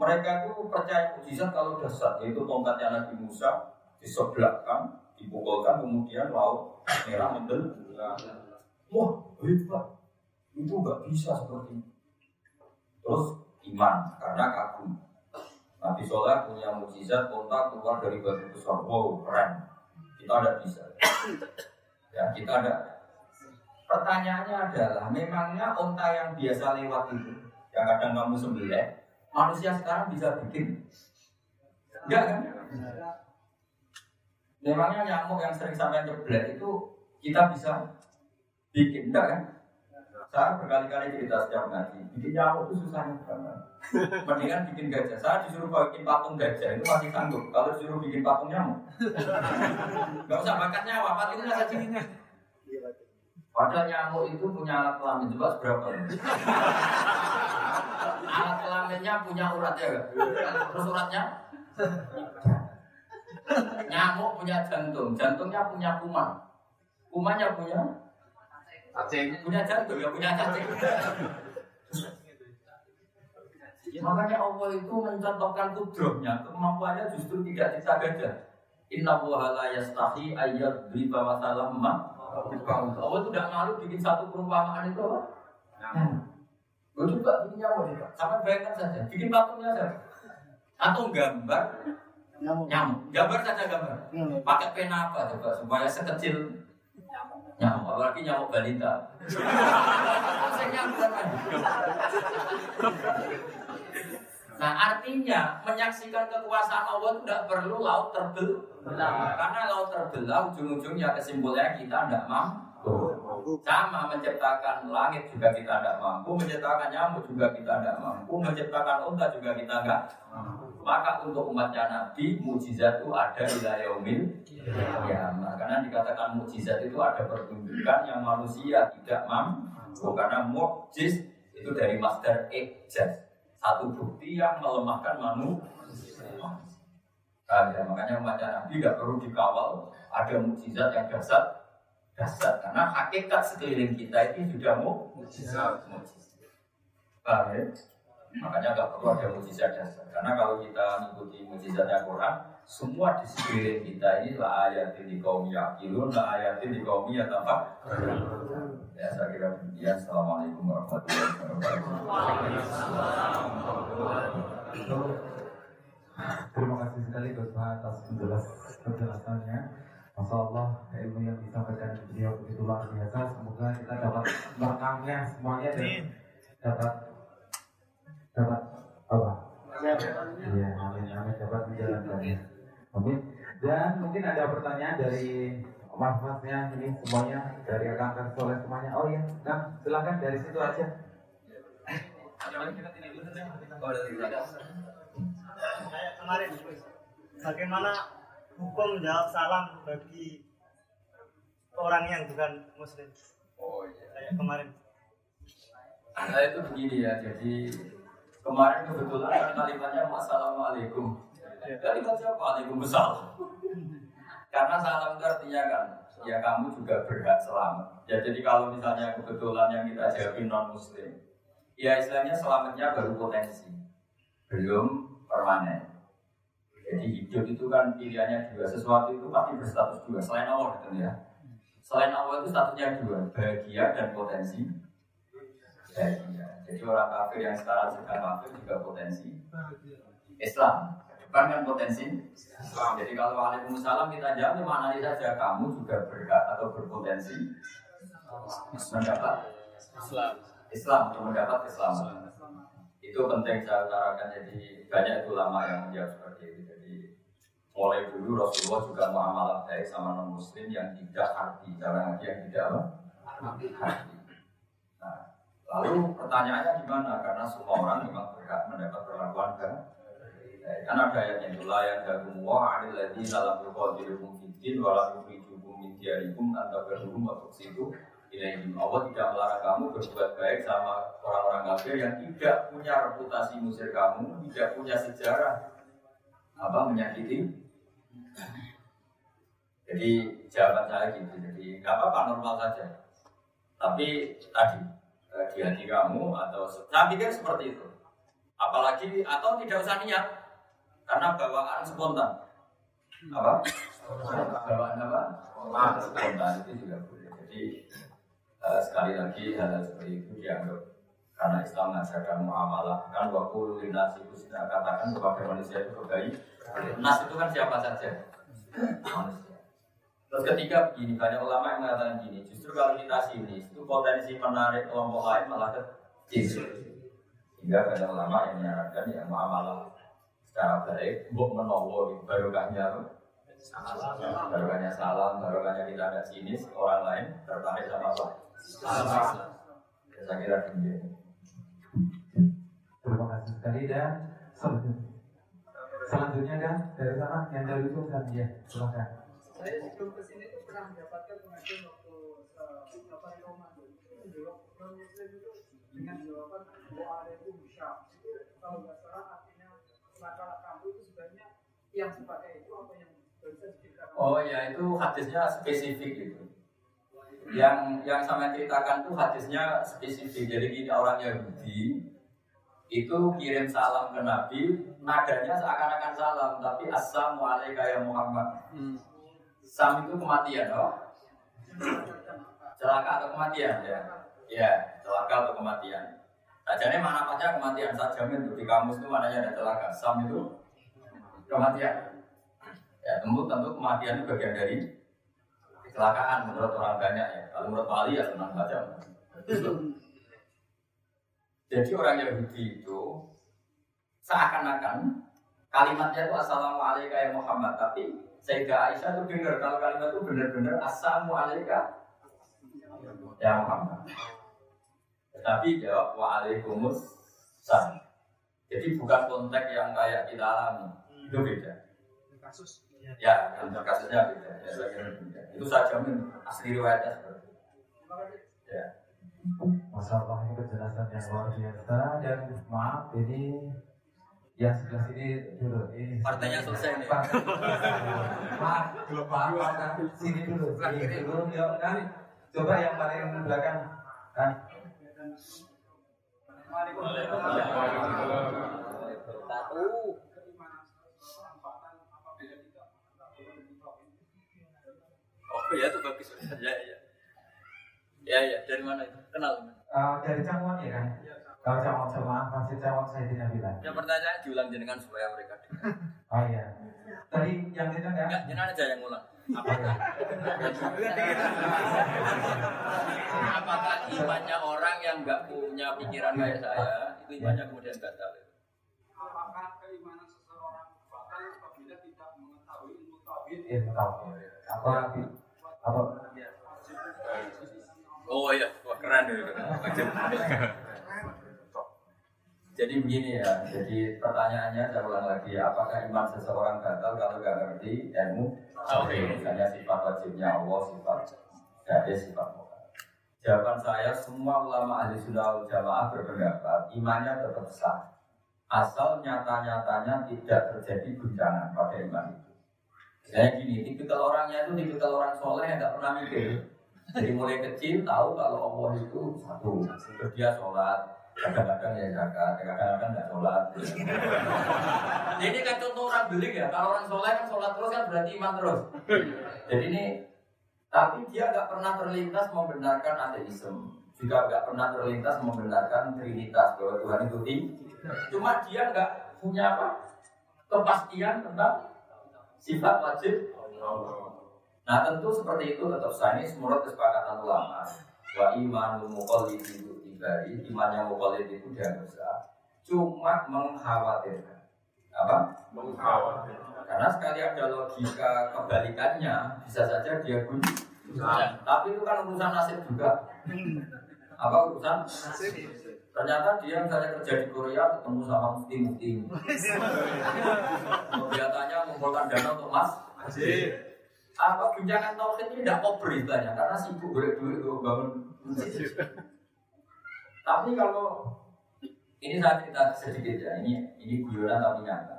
Mereka itu percaya mukjizat kalau dasar yaitu tongkatnya Nabi Musa disebelahkan, dipukulkan, kemudian laut merah mendel. Wah, hebat. Itu nggak bisa seperti itu. Terus iman karena kagum. Nabi Soleh punya mukjizat kontak keluar dari batu besar. Wow, keren. Kita ada bisa. Ya, kita ada. Pertanyaannya adalah, memangnya onta yang biasa lewat itu, yang kadang kamu sembelih, manusia sekarang bisa bikin? Enggak kan? Memangnya nyamuk yang sering sampai nyeblek itu kita bisa bikin, enggak kan? Saya berkali-kali cerita setiap ngaji, bikin nyamuk itu susahnya banget. Mendingan bikin gajah. Saya disuruh bikin patung gajah itu masih sanggup. Kalau disuruh bikin patung nyamuk, nggak usah bakar nyawa, patungnya saja ini. Padahal nyamuk itu punya alat kelamin coba seberapa? alat kelaminnya punya urat ya, terus uratnya nyamuk punya jantung, jantungnya punya kuman, kumannya punya Cacing. punya jantung ya punya cacing. Makanya Allah itu mencontohkan kudrohnya, kemampuannya justru tidak kita gajah. Inna wuha la yastahi ayyad bi masalah ma Allah itu tidak malu bikin satu perumpamaan itu apa? Gue juga bikin nyamuk juga. Sampai bayangkan saja, bikin patungnya saja. Atau gambar Nyamuk. nyamuk, gambar saja gambar. Nyamuk. Pakai pena apa coba supaya sekecil nyamuk, apalagi nyamuk balita. Saya nyamuk kan? Nah artinya menyaksikan kekuasaan Allah tidak perlu laut terbelah Karena laut terbelah ujung-ujungnya kesimpulannya kita tidak mampu Sama menciptakan langit juga kita tidak mampu Menciptakan nyamuk juga kita tidak mampu Menciptakan unta juga kita enggak Maka untuk umatnya Nabi Mujizat itu ada di yaumil ya, Karena dikatakan mujizat itu ada pertunjukan yang manusia tidak mampu. Karena mujiz itu dari master ijaz. Satu bukti yang melemahkan manusia. Nah, ya, makanya umatnya Nabi tidak perlu dikawal ada mukjizat yang dasar dasar karena hakikat sekeliling kita ini sudah mu- mukjizat. Paham ya? Makanya nggak perlu ada mukjizat dasar karena kalau kita mengikuti mukjizatnya Quran semua di sekeliling kita ini lah ayatin di kaum yakilun, lah ayatin di kaum yatafak. Ya saya kira demikian. Assalamualaikum warahmatullahi wabarakatuh. Terima kasih sekali Gus Bah atas penjelas penjelasannya. Masya Allah ilmu yang disampaikan beliau begitu luar biasa. Semoga kita dapat merekamnya semuanya dan dapat dapat apa? Iya, amin, amin dapat menjalankannya. Amin. Dan mungkin ada pertanyaan dari mas-masnya ini semuanya dari akan akan soleh semuanya. Oh iya, nah silakan dari situ aja. Kemarin, bagaimana hukum jawab salam bagi orang yang bukan muslim? Oh iya. Kayak kemarin. Nah itu begini ya, jadi kemarin kebetulan kan kalimatnya Assalamualaikum. Kalimat siapa? Waalaikumsalam. Karena salam itu artinya kan, ya kamu juga berhak selamat. Ya jadi kalau misalnya kebetulan yang kita jawabin non muslim, ya istilahnya selamatnya baru potensi, belum permanen. Jadi hidup itu kan pilihannya dua, sesuatu itu pasti berstatus dua. Selain Allah gitu ya. Selain Allah itu statusnya dua, bahagia dan potensi bahagia. Jadi orang kafir yang sekarang sedang kafir juga potensi Islam. Depan kan potensi Islam. Jadi kalau Waalaikumsalam kita jawab ya mana saja kamu juga berhak atau berpotensi mendapat Islam. Islam atau mendapat Islam. Itu penting saya utarakan. Jadi banyak itu lama yang menjawab seperti itu. Mulai dulu Rasulullah juga muamalah baik sama non Muslim yang tidak hati, dalam arti yang tidak apa? hati. Nah, lalu pertanyaannya gimana? Karena semua orang memang berhak mendapat perlakuan baik. Kan ada ayatnya itu layan dakum wa anil ladzi dalam yuqadirukum fiddin wa la yukhrijukum min diyarikum anta berhum wa tuksidu ilaihim. Allah tidak melarang kamu berbuat baik sama orang-orang kafir yang tidak punya reputasi musir kamu, tidak punya sejarah apa menyakiti. Jadi jawaban saya gitu. Jadi nggak apa-apa normal saja. Tapi tadi eh, di hati kamu atau saya pikir seperti itu. Apalagi atau tidak usah niat karena bawaan spontan. Apa? Bawaan apa? Ah, spontan itu juga boleh. Jadi eh, sekali lagi hal seperti itu dianggap karena Islam mengajarkan muamalah kan waktu linasi itu sudah katakan kepada manusia itu kebaik nas itu kan siapa saja manusia terus ketiga begini banyak ulama yang mengatakan gini justru kalau kita sini itu potensi menarik kelompok lain malah kecil sehingga banyak ulama yang menyarankan ya muamalah secara baik untuk menolong barokahnya Barokahnya salam, barokahnya kita ada sinis, orang lain tertarik sama apa? Salam. Ya, saya kira demikian. Terima kasih sekali dan selanjutnya, selanjutnya kan dari sana yang dari ujung kan ya silakan. Saya sebelum ke sini itu pernah mendapatkan pengajian waktu eh, Bapak Roma itu menjawab non Muslim itu dengan jawaban Waalaikumsalam. Itu kalau nggak salah artinya laka kamu itu sebenarnya yang sebagai itu apa yang bisa diceritakan? Oh ya itu hadisnya spesifik gitu. Yang yang sama ceritakan tuh hadisnya spesifik. Jadi gini orang Yahudi itu kirim salam ke Nabi, nadanya seakan-akan salam, tapi assalamualaikum ya Muhammad. Sam itu kematian, oh? Celaka atau kematian ya? Ya, celaka atau kematian. Sajane mana pasnya kematian? Saya jamin tuh di kamus itu mananya ada celaka. Sam itu kematian. Ya, tentu tentu kematian itu bagian dari kecelakaan menurut orang banyak ya. Kalau menurut Wali ya tenang saja. Jadi orang Yahudi itu seakan-akan kalimatnya itu Assalamualaikum ya Muhammad, tapi Sayyidah Aisyah itu dengar kalau kalimat itu benar-benar Assalamualaikum ya Muhammad. Tetapi jawab Waalaikumsalam. Jadi bukan konteks yang kayak kita alami, itu beda. Kasus. Ya, untuk kasusnya beda. Ya, beda. Itu saya jamin asli riwayatnya seperti itu. Ya. Masya Allah ini penjelasan yang luar biasa dan maaf ini yang sebelah sini dulu ini Partainya selesai nih. Maaf, belum maaf, kan. sini dulu, sini dulu, yuk kan. Coba yang paling belakang kan. Oh ya itu bagus. Ya ya. Ya ya dari mana itu? Kenal. Eh, dari Cangwon ya kan? Kalau Cangwon sama Masjid Cangwon saya tidak bilang. Ya pertanyaan diulang jenengan supaya mereka dengar. Oh iya. Tadi yang itu kan? Enggak, jenengan aja yang ulang. Iya. Apakah imannya orang yang nggak punya pikiran kayak saya itu imannya kemudian batal? Apakah keimanan seseorang batal apabila tidak mengetahui ilmu tauhid? Iya, tahu. Apa apa Oh iya, keren. Jadi begini ya, jadi pertanyaannya saya ulang lagi, apakah iman seseorang batal kalau nggak ngerti ilmu tauhid? Misalnya sifat wajibnya Allah, sifat dari sifat mutlak. Jawaban saya, semua ulama ahli sunnah jamaah berpendapat imannya tetap sah, asal nyata-nyatanya tidak terjadi guncangan pada iman itu. Misalnya gini, tipikal orangnya itu tipikal orang soleh yang nggak pernah mikir. Jadi mulai kecil tahu kalau Allah itu satu, terus dia sholat, kadang-kadang ya zakat, kadang-kadang nggak sholat. Jadi ini kan contoh orang beling ya, kalau orang soleh kan sholat terus kan berarti iman terus. Jadi ini, tapi dia nggak pernah terlintas membenarkan ateisme, juga nggak pernah terlintas membenarkan trinitas bahwa Tuhan itu tinggi. Cuma dia nggak punya apa kepastian tentang sifat wajib Nah tentu seperti itu tetap sah ini menurut kesepakatan ulama. Wa imanul muqallid itu ibadi Iman yang muqallid itu dianggap sah Cuma mengkhawatirkan. Apa? Mengkhawatirkan. Karena sekali ada logika kebalikannya Bisa saja dia guna Tapi itu kan urusan nasib juga. Apa urusan? Ternyata dia misalnya kerja di Korea ketemu sama mufti-mufti. Kelihatannya mengumpulkan dana untuk mas apa guncangan tauhid ini tidak koper istilahnya karena sibuk boleh duit untuk bangun. Tapi kalau ini saya cerita sedikit ya, ini ini guyonan tapi nyata.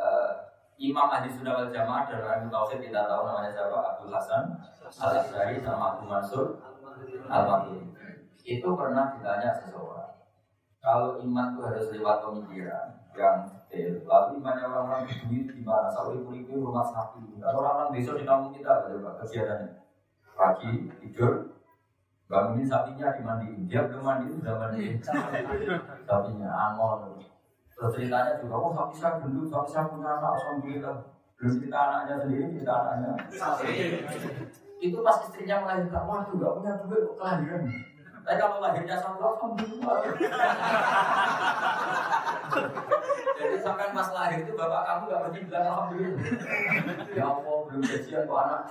Eh, Imam Ahli Sunnah wal Jamaah ilmu tauhid kita tahu namanya siapa Abdul Hasan Al Asari sama Abu Mansur Al Maturidi. Itu pernah ditanya seseorang, kalau iman itu harus lewat pemikiran yang lalu imannya orang-orang duit gimana? Sampai kuliku rumah sapi. Kalau orang-orang desa di kampung kita coba kegiatannya. Pagi tidur. Bangunin sapinya dimandiin. Dia belum mandi sudah mandiin. Sapinya angol. Terus ceritanya juga oh sapi saya gendut sapi saya punya anak alhamdulillah. Belum cerita anaknya sendiri cerita anaknya. Itu pas istrinya melahirkan. Waduh gak punya duit kok kelahiran. Tapi kalau lahirnya satu alhamdulillah sampai pas lahir itu bapak kamu gak mesti bilang alhamdulillah. Ya Allah belum gajian kok anak.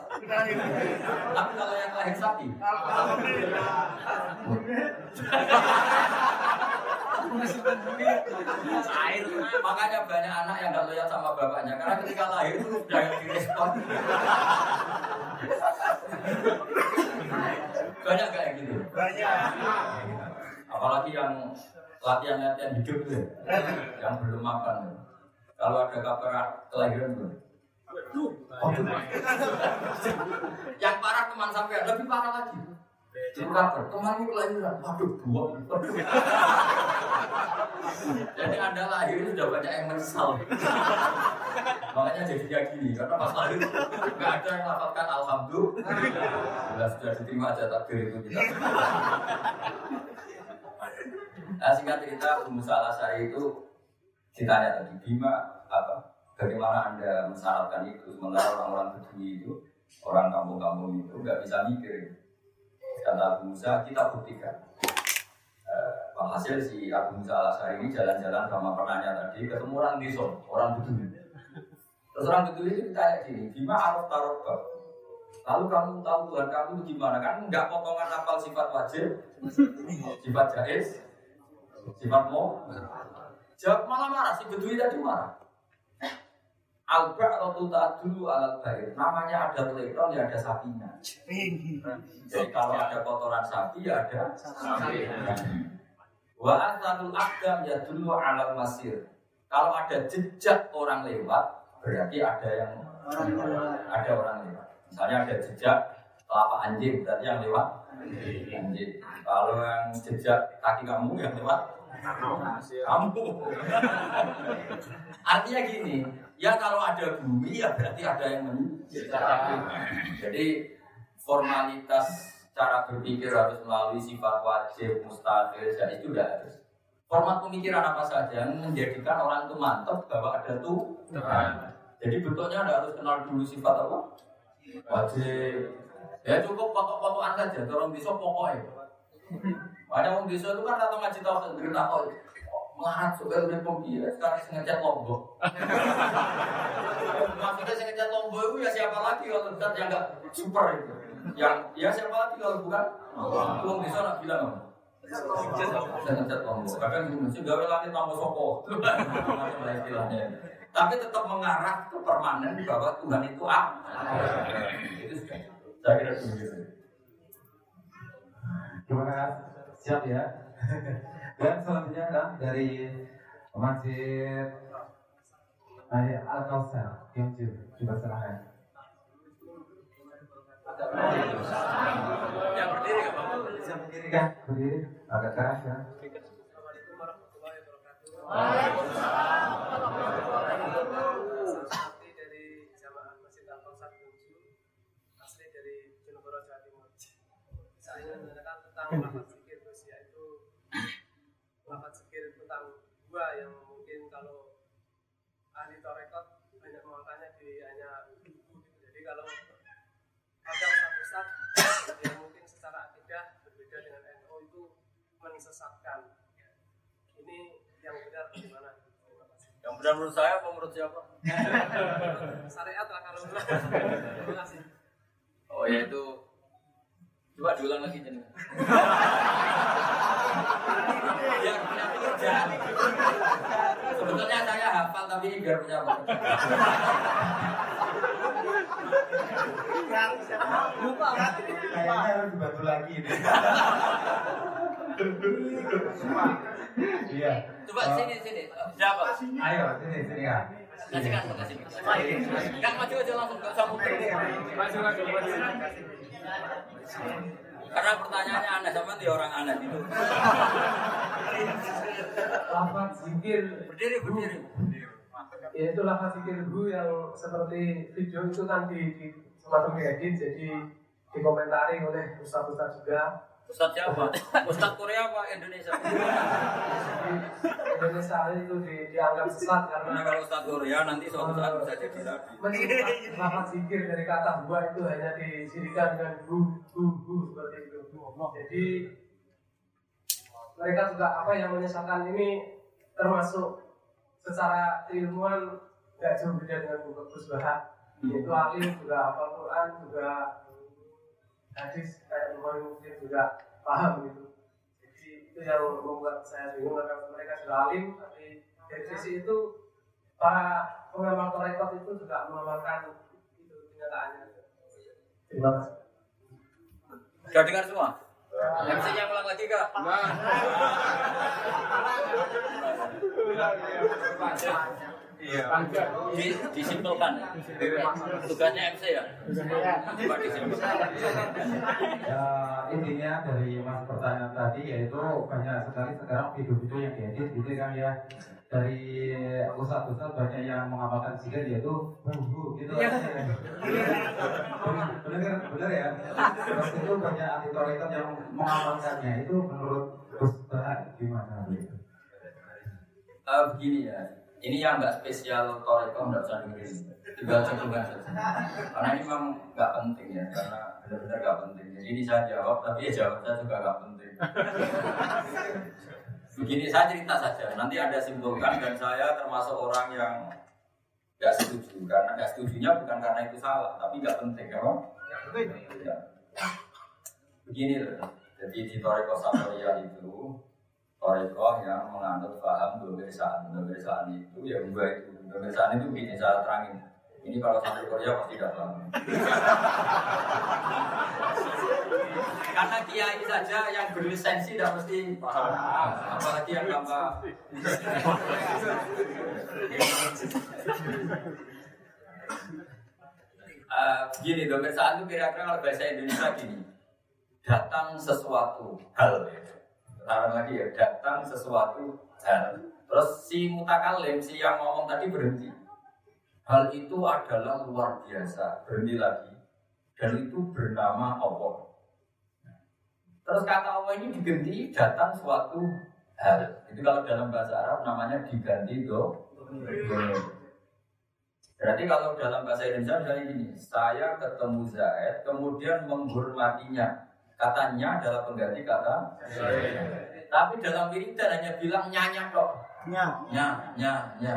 Tapi kalau yang lahir sapi, Air. makanya banyak anak yang gak loyal sama bapaknya karena ketika lahir itu yang direspon. banyak kayak gitu. Banyak. Apalagi yang latihan-latihan hidup tuh, ya, yang belum makan. Kalau ada kabar kelahiran tuh. yang parah teman sampai lebih parah lagi. Itu kabar temanmu kelahiran, waduh dua. Jadi anda lahir sudah banyak yang menyesal. Makanya jadi kayak gini, karena pas lahir nggak ada yang lafalkan alhamdulillah. Sudah diterima aja takdir itu kita. Nah singkat cerita Musa al itu ditanya tadi Bima apa? Bagaimana anda mensyaratkan itu? Sementara orang-orang Bedui itu orang kampung-kampung itu nggak bisa mikir. Kata Abu Musa kita buktikan. Eh, hasil si Abu Musa al ini jalan-jalan sama penanya tadi ketemu orang desa orang Bedui terus orang Bedui itu ditanya gini Bima araf tarok Lalu kamu tahu Tuhan kamu gimana? Kan nggak potongan apal sifat wajib, sifat jais, sifat mau. Jawab malah marah, si Bedui tadi marah. Alba atau tuta dulu alat baik. Namanya ada telekon ya ada sapinya. Jadi kalau ada kotoran sapi ya ada sapi. Wa asarul akdam ya dulu alat masir. Kalau ada jejak orang lewat, berarti ada yang ada orang lewat. Misalnya ada jejak telapak anjing, berarti yang lewat anjing. Kalau yang jejak kaki kamu yang lewat kamu. Artinya gini, ya kalau ada bumi ya berarti ada yang menciptakan. Jadi formalitas cara berpikir harus melalui sifat wajib, mustahil, dan itu tidak harus. Format pemikiran apa saja yang menjadikan orang itu mantap bahwa ada tuh. Jadi bentuknya ada harus kenal dulu sifat apa? Wajib. Ya cukup foto-fotoan saja, tolong bisa pokoknya. Ada orang desa itu kan atau ngaji tahu sendiri tahu melarat supaya udah pembiaya sekarang sengaja lombok. Maksudnya sengaja lombok itu ya siapa lagi kalau bukan yang nggak super itu. Yang ya siapa lagi kalau bukan orang desa nak bilang apa? Sengaja lombok. Kadang mesti gawe langit tambah sopo. Tapi tetap mengarah ke permanen bahwa Tuhan itu apa? Itu sudah. Saya kira begitu. Terima kasih. Siap ya. Dan selanjutnya kan dari Masjid Al Kausar, Kyongju, coba silahkan. Yang berdiri? Bisa berdiri kan? Berdiri, agak keras ya. Lafaz zikir Gus yaitu lafaz zikir tentang dua yang mungkin kalau ahli torekot banyak mengangkatnya di hanya buku gitu. Jadi kalau ada ustaz-ustaz yang mungkin secara akidah berbeda dengan NU itu menyesatkan. Ini yang benar bagaimana? Terima kasih. Yang benar menurut saya apa menurut siapa? syariat lah kalau terima kasih Oh ya itu coba diulang lagi jadi. biar punya pekerjaan. Sebetulnya saya hafal tapi biar punya pekerjaan. Kayaknya harus dibantu lagi ini. Iya. Coba sini sini. Siapa? Ayo sini sini ya. Kasih. Kan maju aja langsung nggak usah muter. Maju maju maju. Karena pertanyaannya aneh sama dia orang aneh itu. lafaz zikir Berdiri berdiri. yaitu lafaz zikir hu yang seperti video itu kan di, di semacam diedit jadi dikomentari oleh ustaz-ustaz juga Ustadz siapa? Ustadz Korea apa Indonesia? Indonesia itu di, dianggap sesat Karena karena kalau Ustadz Korea nanti suatu saat bisa jadi nabi. menyebut lafaz zikir dari kata huwa itu hanya disirikan dengan hu hu hu seperti itu jadi mereka juga apa yang menyesatkan ini termasuk secara ilmuwan nggak jauh beda dengan Gus Bahar yaitu alim juga hafal Quran juga hadis kayak Muslim juga paham gitu. Jadi itu yang membuat saya bingung karena mereka sudah alim tapi dari sisi itu para pengamal tarekat itu juga mengamalkan itu kenyataannya. Terima kasih. Sudah dengar semua? MC yang ulang lagi kak? Di, disimpulkan. Tugasnya MC ya? Coba disimpulkan. Ya, intinya dari mas pertanyaan tadi yaitu banyak sekali sekarang video-video yang diedit gitu kan ya. Dari ustadz-ustadz banyak yang mengamalkan zikir yaitu bubu gitu. Iya. bener bener ya. Terus itu banyak anti yang mengamalkannya. Itu menurut Gus gimana begitu Eh, begini ya, ini yang nggak spesial Toreko nggak usah dengerin, tinggal contohkan saja. Karena ini memang nggak penting ya, karena benar-benar nggak penting. Jadi ini saya jawab, tapi ya jawab saya juga nggak penting. Begini saya cerita saja, nanti ada simpulkan dan saya termasuk orang yang nggak setuju karena nggak setujunya bukan karena itu salah, tapi nggak penting? Ya. Begini loh, jadi di Toreko Samoria itu Toreko yang menganut paham pemeriksaan. Pemeriksaan itu ya dua itu Pemeriksaan itu begini saya terangin. Ini kalau sampai Korea pasti tidak paham. Karena kiai saja yang berlisensi tidak mesti paham. Apalagi yang tanpa Eh, Begini, pemeriksaan itu kira-kira kalau bahasa Indonesia gini. Datang sesuatu hal Sekarang lagi ya, datang sesuatu hal. Terus si mutakalim, si yang ngomong tadi berhenti. Hal itu adalah luar biasa, berhenti lagi. Dan itu bernama Allah. Terus kata Allah ini diganti datang suatu hal. Itu kalau dalam bahasa Arab namanya diganti do. Berarti kalau dalam bahasa Indonesia misalnya gini, saya ketemu Zaid, kemudian menghormatinya. Katanya adalah pengganti kata Tapi dalam wiridan hanya bilang nyanyak kok. Ya. Nya, nya, nya.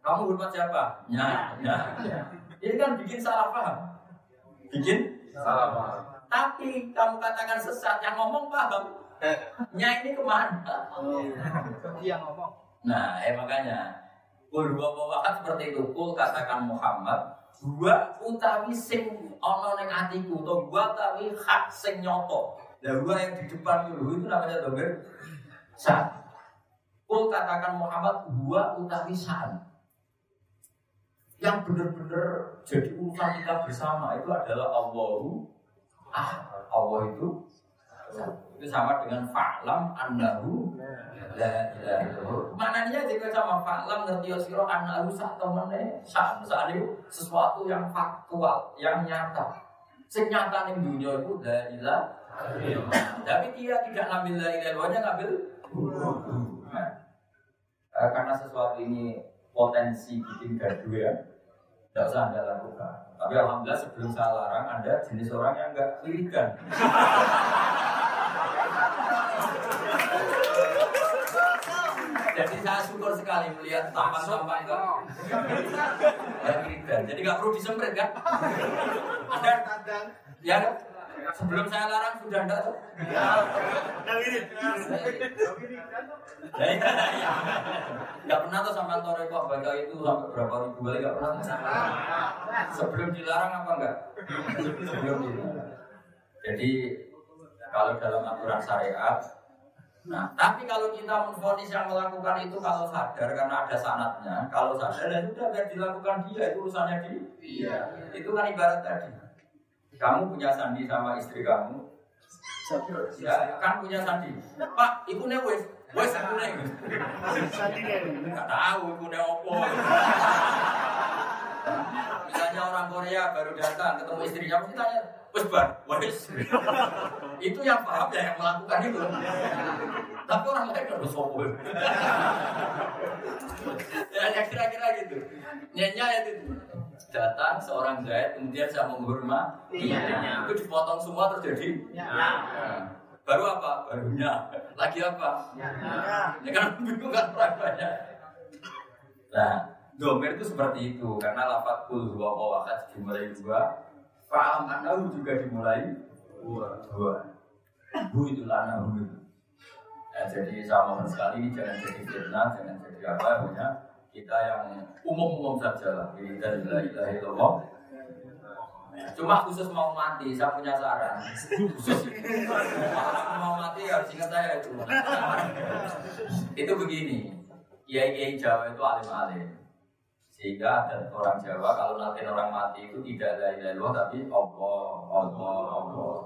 Kamu hormat siapa? Nya, nya, nya. Ini kan bikin salah paham. Bikin salah paham Tapi kamu katakan sesat, yang ngomong paham. Nya ini ke mana? Dia ngomong. Nah, ya makanya. Kul huwa seperti itu. Kul katakan Muhammad. Gua utawi sing ono ning atiku. Atau gua utawi hak sing nyoto. Dan gua yang di depan dulu itu namanya domir. Sa. Kul katakan Muhammad. Gua utawi sa'an. Yang benar-benar jadi urusan kita bersama itu adalah Allahu ah Allah itu. Itu sama dengan fa'lam annahu la ilaha illallah. Maknanya juga sama fa'lam ngerti ya sira annahu sak temene sak itu sesuatu yang faktual, yang nyata. Sing nyata ning dunia itu la ilaha illallah. Tapi dia tidak ngambil la ilaha illallahnya ngambil Nah, eh, karena sesuatu ini potensi bikin gaduh ya, tidak usah anda lakukan. Tapi alhamdulillah sebelum saya larang anda jenis orang yang nggak lirikan. Jadi saya syukur sekali melihat tampak-tampak enggak nggak lirikan. Jadi nggak perlu disemprit kan? Anda ya sebelum saya larang sudah enggak tuh? Nah, ini. Ya, iya. Nggak pernah tuh sampai tore kok baca itu sampai berapa ribu kali nggak pernah. Sebelum dilarang apa enggak? Sebelum dilarang. Jadi kalau dalam aturan syariat, nah tapi kalau kita menfonis yang melakukan itu kalau sadar karena ada sanatnya, kalau sadar ya sudah biar dilakukan dia itu urusannya dia. Itu kan ibarat tadi. Kamu punya sandi sama istri kamu, ya kan punya sandi. Pak, ibu wes, wes ibu wes. Nggak tahu ibu opo. Misalnya orang Korea baru datang ketemu istrinya, mesti tanya, wes bar, wes. itu yang paham ya yang melakukan itu. Tapi orang lain harus sopo. ya ya kira-kira gitu. Nyenya itu datang seorang Zaid kemudian saya menghormati itu dipotong semua terus jadi? Nah, baru apa? Barunya lagi apa? Ya kan bingung kan orang banyak Nah, domir itu seperti itu karena lafat kul dua wakat dimulai dua, faam anahu juga dimulai dua. dua. Bu itu lana bu itu. Ya, jadi saya mohon sekali ini jangan jadi fitnah, jangan jadi apa punya kita yang umum-umum saja lah. Ini dari la ilaha illallah. Ya, Cuma khusus mau mati, saya punya saran. Khusus mau mati harus ingat saya itu. itu begini, kiai-kiai Jawa itu alim-alim. Sehingga ada orang Jawa kalau nanti orang mati itu tidak la ilaha illallah tapi Allah, Allah, Allah.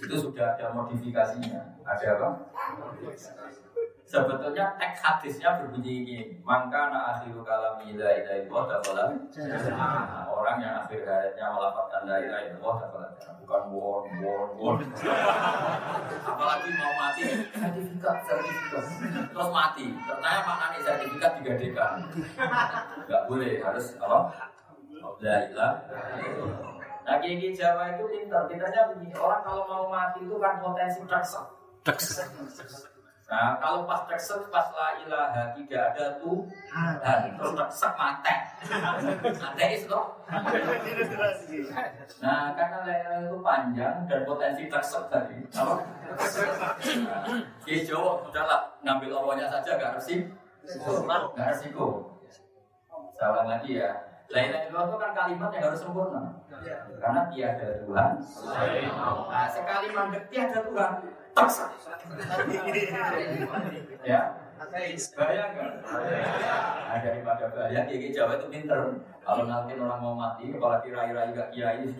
Itu sudah ada modifikasinya. Ada apa? Sebetulnya teks hadisnya berbunyi ini Maka na akhiru kalam la ilaha illallah dakhala Nah, Orang yang akhir hayatnya melafatkan la ilaha illallah dakhala Bukan war, war, war. Apalagi mau mati. Sertifikat, sertifikat. Terus mati. Ternyata maknanya sertifikat digadekan Gak boleh, harus apa? La illallah. Nah, kiai Jawa itu pintar. Pintarnya begini, orang kalau mau mati itu kan potensi tersak. Nah, kalau pas teksek, pas la ilaha tidak ada Tuhan, terus teksek mate. Ada itu. Nah, karena la ilaha itu panjang dan potensi teksek tadi, apa? Nah, di Jawa sudahlah ngambil orangnya saja gak resik, gak resiko. Saya ulang lagi ya. La ilaha illallah itu kan kalimat yang harus sempurna. Karena tiada Tuhan. Nah, sekali mandek tiada Tuhan, teksek. Ya, bahaya nggak? Nah, daripada bahaya, kiai Jawa itu pinter. Kalau nanti orang mau mati, kepala kiai-rai gak kiai.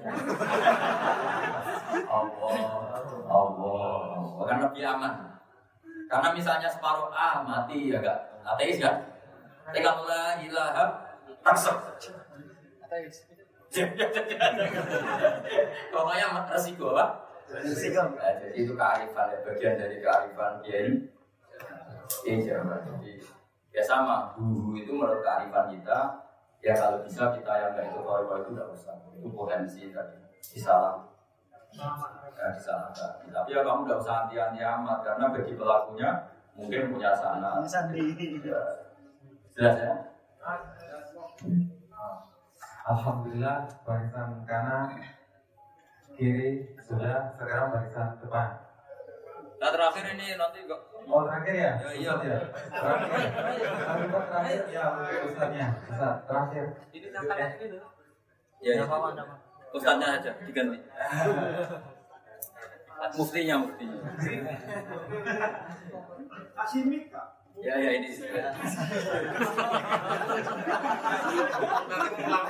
Allah, Allah, Allah. kan lebih aman. Karena misalnya separuh A mati ya gak ateis kan? Tapi kalau la ilaha tersek. Pokoknya resiko apa? Nah, jadi itu kearifan, ya, bagian dari kearifan kiai. Kiai Jawa. Jadi ya sama, guru itu menurut kearifan kita, ya kalau bisa kita yang nggak itu kalau itu nggak usah. Itu potensi tadi disalah. Ya, disalahkan. Tapi ya kamu nggak usah anti-anti amat karena bagi pelakunya mungkin punya sana. Ya. Jelas ya? Alhamdulillah barisan kanan kiri sudah sekarang barisan depan. Nah terakhir ini nanti kok Oh terakhir ya? Ya, iya. Ustaz ya? Terakhir. Kok terakhir ya Ustaznya. Ustaz terakhir. Ini tantangan ini loh. ya, ya. Nama. Ustaznya aja diganti. Muftinya, muftinya. Asimik kak. Ya, ya ini.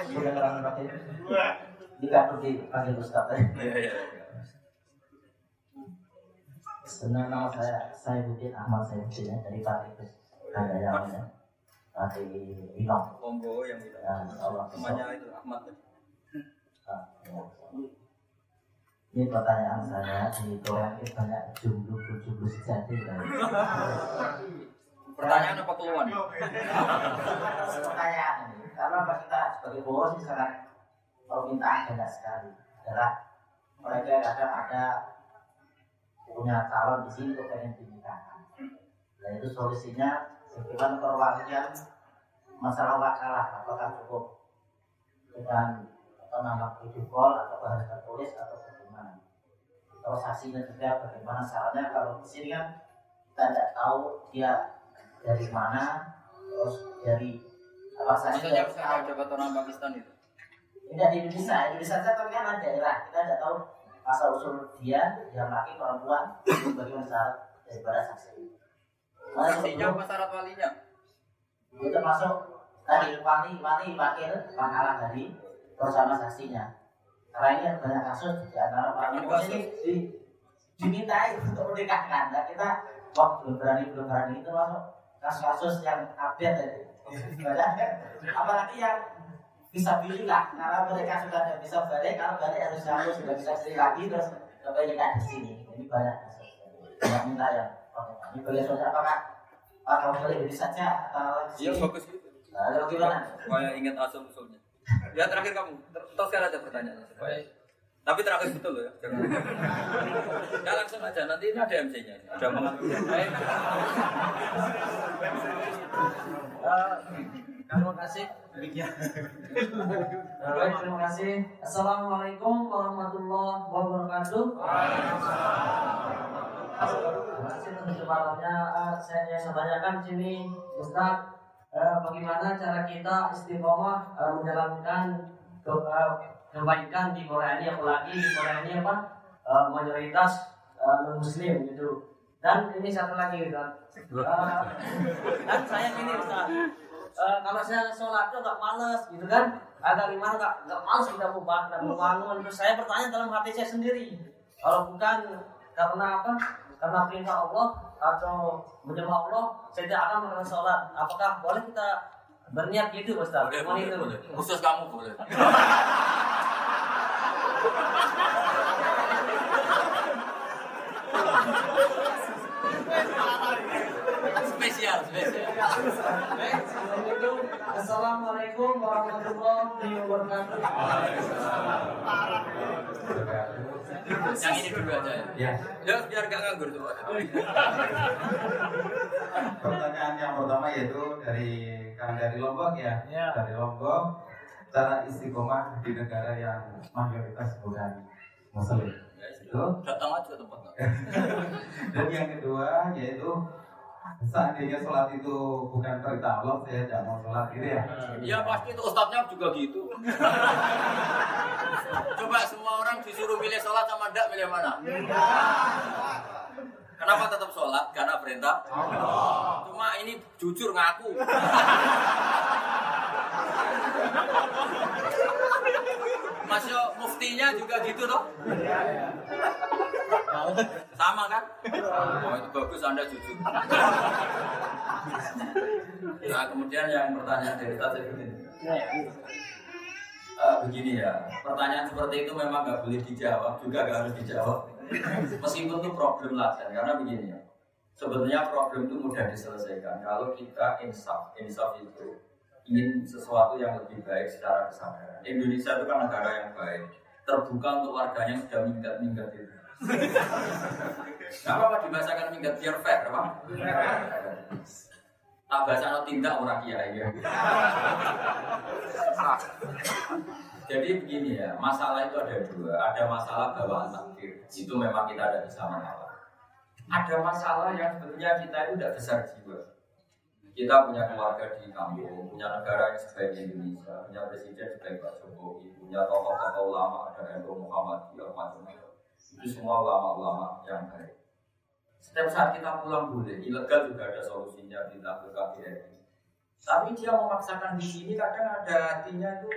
Sudah terang terakhir. Jika perlu dipanggil Ustaz ya. Ya, ya. Sebenarnya nama saya saya Budin Ahmad saya Budin ya dari Pati ada yang ya Pati Ilong Kombo yang itu. dan Allah itu Ahmad. Ah, ya. Ini pertanyaan saya di Korea ini banyak jumlah jumlah sejati kan. Pertanyaan apa keluhan? Pertanyaan karena kita sebagai bos sangat permintaan banyak sekali adalah mereka kadang ada punya calon di sini kok pengen dinikahkan. Nah itu solusinya bagaimana perwakilan masalah wakalah apakah cukup dengan apa nama video call atau harus tertulis atau bagaimana? Terus saksinya juga bagaimana caranya kalau di sini kan kita tidak tahu dia dari mana terus dari apa saja Maksudnya jabat orang Pakistan itu. Tidak di Indonesia, Indonesia saja tapi kan ada daerah kita tidak tahu asal usul dia yang laki perempuan bagaimana syarat daripada saksi. Saksinya apa syarat walinya? itu termasuk tadi wali wali wakil pangkalan dari bersama saksinya. Karena ini banyak kasus di antara para Ini di, dimintai untuk menikahkan. Dan kita wah belum berani belum berani itu masuk kasus-kasus yang update kan? Apalagi yang bisa pilih lah karena mereka sudah tidak bisa balik kalau balik harus jauh sudah bisa istri lagi terus kembali nikah di sini ini banyak banyak minta ya ini boleh saudara apakah Pak kamu boleh beri saja atau Iya bagus gitu. lalu gimana Supaya ingat asal usulnya. Ya terakhir kamu. Ter- Teruskan aja pertanyaannya. Supaya tapi terakhir betul loh ya. Jangan. ya langsung aja. Nanti ini ada MC-nya. Ada. Baik. Eh, Terima kasih. Demikian. Baik, terima kasih. Assalamualaikum warahmatullahi wabarakatuh. Terima kasih untuk kesempatannya. Eh, saya yang saya tanyakan di sini, Ustaz, eh, bagaimana cara kita istiqomah eh, menjalankan ke- eh, kebaikan di Korea ini, apalagi di Korea ini apa eh, mayoritas non Muslim gitu. Dan ini satu lagi, Ustaz. Eh, dan saya gini, Ustaz. Eh, kalau saya sholat tuh agak males gitu kan agak gimana nggak nggak males kita mau bangun mau bangun terus saya bertanya dalam hati saya sendiri kalau bukan karena apa karena perintah Allah atau menyembah Allah saya tidak akan melakukan sholat apakah boleh kita berniat gitu Ustaz? Boleh, boleh, itu. boleh. Khusus kamu boleh. spesial, spesial. Assalamualaikum. Warahmatullahi wabarakatuh. Yang ini dulu aja ya. Ya, Ya, biar gak nganggur tuh. pertanyaan yang pertama yaitu dari kan dari Lombok ya. Ya. Dari Lombok, cara istiqomah di negara yang mayoritas bukan Muslim. Itu. Datang aja tempatnya. Dan yang kedua yaitu seandainya sholat itu bukan perintah Allah, saya tidak mau sholat gitu ya. Iya pasti itu ustadznya juga gitu. Coba semua orang disuruh milih sholat sama ndak milih mana? Kenapa tetap sholat? Karena perintah. Cuma ini jujur ngaku. Mas Yo, muftinya juga gitu toh? Sama kan? Oh, itu bagus Anda jujur. Nah, kemudian yang pertanyaan dari tadi begini. Eh, begini ya, pertanyaan seperti itu memang nggak boleh dijawab, juga nggak harus dijawab. Meskipun itu problem laten, karena begini ya. Sebenarnya problem itu mudah diselesaikan kalau kita insaf. Insaf itu ingin sesuatu yang lebih baik secara kesadaran. Indonesia itu kan negara yang baik, terbuka untuk warganya sudah minggat-minggat itu. Gak apa-apa dibahasakan minggat biar fair, apa? Tak bahasa no tindak orang kiai ya. Jadi begini ya, masalah itu ada dua. Ada masalah bawaan takdir, itu memang kita bisa menolak. Ada masalah yang sebetulnya kita itu tidak besar jiwa. Kita punya keluarga di kampung, punya negara yang sebaik Indonesia, punya presiden sebaik Pak Jokowi, punya tokoh-tokoh ulama, ada NU Muhammadiyah, macam-macam. Itu semua ulama-ulama yang baik. Setiap saat kita pulang boleh, ilegal juga ada solusinya di ke KBRI. Tapi dia memaksakan di sini kadang ada hatinya itu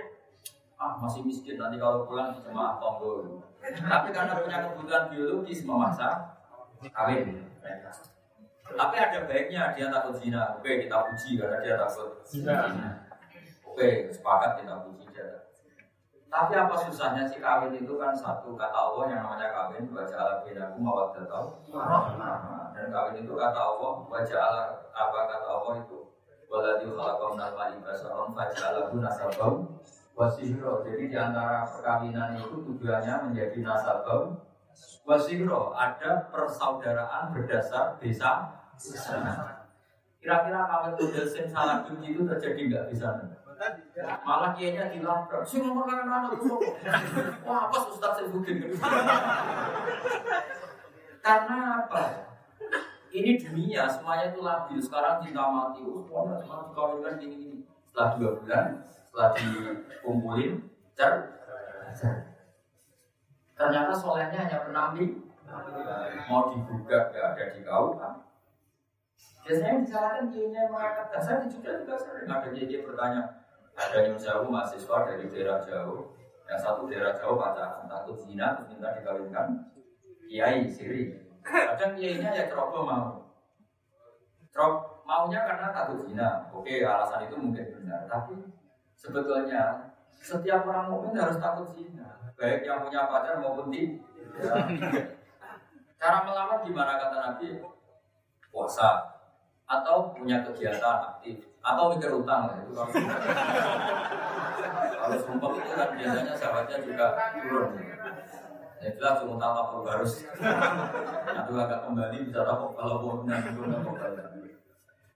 ah masih miskin nanti kalau pulang jemaah tonggo. Tapi karena punya kebutuhan biologis memaksa kawin. Tapi ada baiknya dia takut zina. Oke kita puji karena dia takut zina. Oke sepakat kita puji dia. Tapi apa susahnya sih kawin itu kan satu kata Allah yang namanya kawin baca ala binaku mawaddatau dan kawin itu kata Allah baca ala apa kata Allah itu? Waladhi khalaqam nalma ibasaron faja'alahu nasabau wasihro jadi di antara perkawinan itu tujuannya menjadi nasabau wasihro ada persaudaraan berdasar desa kira-kira kawin model sing salah kunci itu terjadi nggak di sana malah kiainya dilabrak sih ngomong kan anak wah apa ustaz bikin karena apa? Ini dunia semuanya itu labil. Sekarang cinta mati. Oh semuanya cuma dikawinkan gini gini. Setelah dua bulan setelah dikumpulin cer. Ternyata solehnya hanya penampi mau digugat gak ada di kau kan? Biasanya disalahkan kiainya yang mengatakan saya juga juga sering. Ada kiai bertanya ada yang jauh mahasiswa dari daerah jauh. Yang satu daerah jauh pacaran takut zina terus minta dikawinkan. Kiai siri. Kadang kiainya ya ceroboh mau. Cerok maunya karena takut zina. Oke alasan itu mungkin benar. Tapi sebetulnya setiap orang mukmin harus takut zina. Baik yang punya pacar maupun tidak. Cara melawan gimana kata Nabi? Puasa atau punya kegiatan aktif. Atau mikir utang lah itu kalau sumpah itu kan biasanya sahabatnya juga turun. Ya jelas cuma utang tak harus. Atau agak kembali bisa tahu kalau mau benar nggak kembali.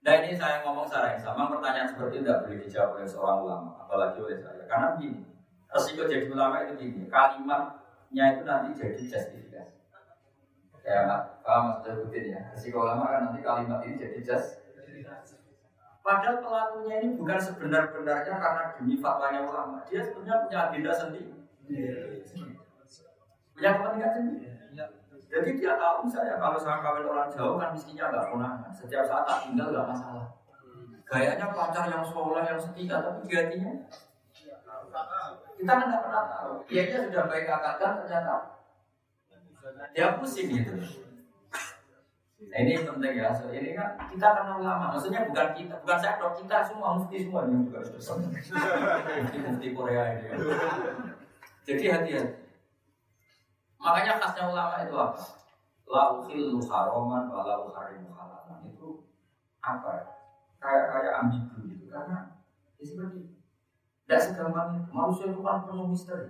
Nah ini saya ngomong secara yang sama, pertanyaan seperti itu tidak boleh dijawab oleh seorang ulama, apalagi oleh saya. Karena begini, resiko jadi ulama itu begini, kalimatnya itu nanti jadi justifikasi. Ya, paham maksudnya Budin ya. Resiko ulama kan nanti kalimat ini jadi justifikasi. Padahal pelakunya ini bukan sebenar-benarnya karena demi fatwanya ulama. Dia sebenarnya punya agenda sendiri. Punya kepentingan sendiri. Jadi dia tahu misalnya kalau saya kawin orang jauh kan miskinnya nggak pernah. Setiap saat tak tinggal nggak masalah. Gayanya pacar yang soleh yang setia tapi gantinya kita kan nggak pernah tahu. Dia sudah baik katakan ternyata dia pusing gitu. Nah ini penting ya. So, ini kan kita kenal lama. Maksudnya bukan kita, bukan saya dok kita semua mufti semua yang juga mufti mufti Korea ini. Jadi hati-hati. Makanya khasnya ulama itu apa? La ukhillu haraman wa la uharimu halalan. Itu apa? Kayak kayak ambigu gitu. Karena ya seperti. Tidak segampang itu. Manusia itu kan penuh misteri.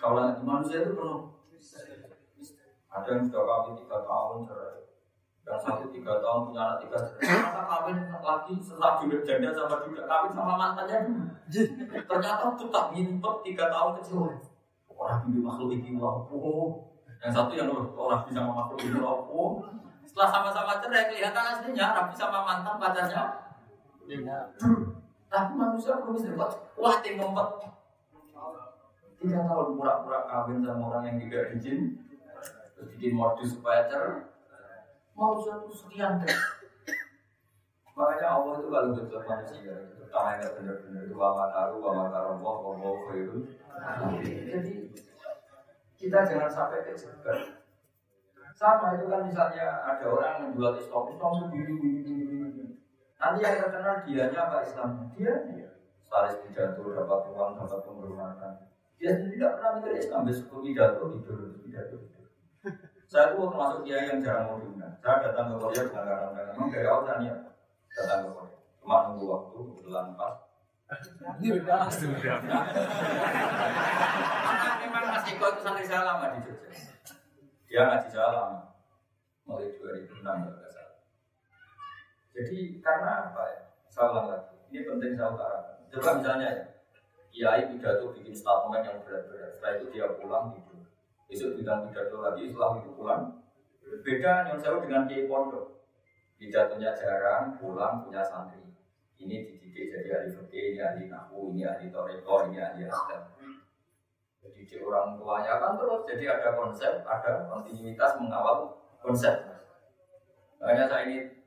Kalau manusia itu penuh misteri. Ada yang sudah kawin tiga tahun cerai. Yang satu tiga tahun punya anak tiga cerai. Ternyata kawin lagi setelah juga janda sama juga kawin sama mantannya. Ternyata tuh tak ngimpet tiga tahun kecil. Orang bibi makhluk ini oh. Yang satu yang orang bisa sama makhluk ini oh. Setelah sama-sama cerai kelihatan aslinya Rabi sama mantan pacarnya. Tapi manusia belum bisa dapat wah tinggal ngumpet. Tiga tahun pura-pura kawin sama orang yang tidak izin, bikin modus supaya cerai. Manusia itu sekian deh. Makanya Allah itu kalau betul manusia, terutama yang benar-benar itu wa makaru, wa makaru, wa wa khairun. Jadi kita jangan sampai terjebak. Sama itu kan misalnya ada orang menjual Islam, Islam sendiri, Nanti yang terkenal dianya apa Islam? Dia, dia. Salis pidato, dapat uang, dapat penghormatan. Dia sendiri tidak pernah mikir Islam, besok pidato, tidur, pidato, tidur. Saya itu termasuk dia yang jarang mau diundang. Saya datang ke Korea bukan karena memang dari awal saya niat datang ke Korea. Cuma nunggu waktu, kebetulan pas. Karena memang Mas Eko itu santri saya lama di Jogja. Dia ngaji saya lama, mulai 2006 kalau nggak salah. Jadi karena apa ya? Saya ulang lagi, ini penting saya utarakan. Coba misalnya ya, Kiai pidato bikin statement yang berat-berat. Setelah itu dia pulang tidur. Besok bilang pidato lagi, setelah itu pulang. Beda yang saya dengan Kiai Pondok. Pidatonya jarang, pulang punya santri. Ini dididik jadi ahli fikih, ini ahli nahu, ini ahli toreko, ini ahli adat. Jadi di orang tuanya kan terus, jadi ada konsep, ada kontinuitas mengawal konsep. Makanya saya ini